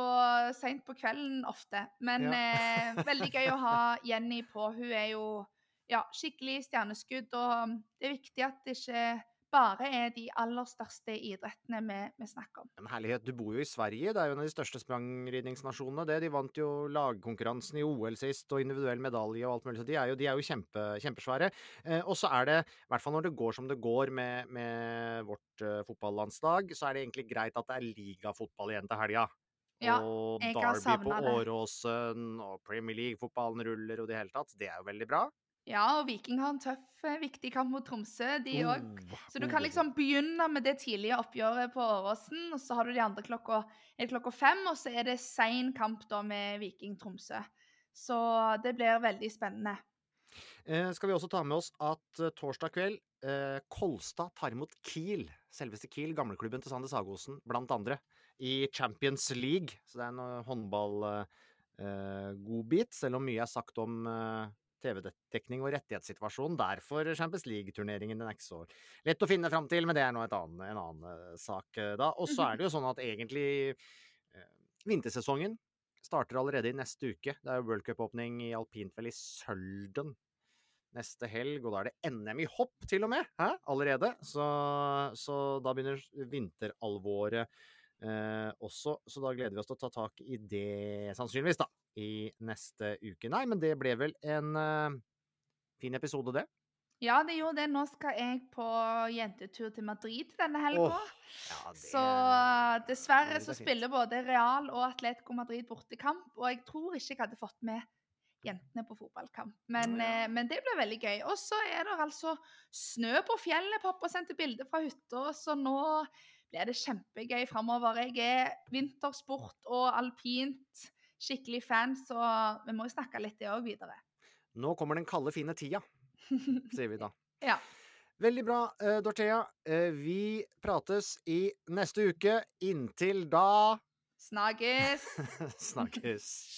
Speaker 2: seint på kvelden ofte. Men
Speaker 1: Ja.
Speaker 2: eh, veldig gøy å ha Jenny på. Hun er jo ja, skikkelig stjerneskudd. Og det er viktig at det ikke bare er de aller største idrettene vi, vi snakker om.
Speaker 1: Men herlighet, du bor jo i Sverige. Det er jo en av de største sprangridningsnasjonene. det. De vant jo lagkonkurransen i OL sist, og individuell medalje og alt mulig. Så de er jo, de er jo kjempe, kjempesvære. Eh, og så er det, i hvert fall når det går som det går med, med vårt eh, fotballandslag, så er det egentlig greit at det er ligafotball igjen til helga.
Speaker 2: Ja,
Speaker 1: og Derby på. Åråsen, og Premier League-fotballen ruller og det hele tatt. Det er jo veldig bra.
Speaker 2: Ja, og Viking har en tøff, eh, viktig kamp mot Tromsø, de òg.
Speaker 1: Oh,
Speaker 2: Så du kan liksom begynne med det tidlige oppgjøret på Åråsen, og så har du de andre klokka, klokka fem, og så er det sein kamp da med Viking Tromsø. Så det blir veldig spennende.
Speaker 1: Eh, skal vi også ta med oss at eh, torsdag kveld eh, Kolstad tar imot Kiel. Selveste Kiel, gamleklubben til Sander Sagosen, blant andre. I Champions League. Så det er en håndballgodbit, eh, selv om mye er sagt om eh, TV-dekning og rettighetssituasjon. Derfor Champions League-turneringen den er ikke så lett å finne fram til, men det er nå et annen, en annen eh, sak eh, da. Og så er det jo sånn at egentlig eh, vintersesongen starter allerede i neste uke. Det er jo World Cup-åpning i alpint vel i Sølden neste helg, og da er det NM i hopp til og med, hæ? allerede. Så, så da begynner vinteralvoret eh, også, så da gleder vi oss til å ta tak i det, sannsynligvis, da, i neste uke. Nei, men det ble vel en uh, fin episode, det.
Speaker 2: Ja, det gjorde det. Nå skal jeg på jentetur til Madrid denne helga.
Speaker 1: Oh, ja,
Speaker 2: Så dessverre
Speaker 1: er
Speaker 2: så spiller både Real og Atletico Madrid bortekamp, og jeg tror ikke jeg hadde fått med jentene på fotballkamp. Men, eh, men det ble veldig gøy. Og så er det altså snø på fjellet. Pappa sendte bilder fra hytta, så nå blir det kjempegøy framover. Jeg er vintersport og alpint skikkelig fan, så vi må jo snakke litt det òg videre.
Speaker 1: Nå kommer den kalde, fine tida, sier vi da.
Speaker 2: Ja.
Speaker 1: Veldig bra, eh, Dorthea. Eh, vi prates i neste uke. Inntil da
Speaker 2: Snakkes!
Speaker 1: Snakkes.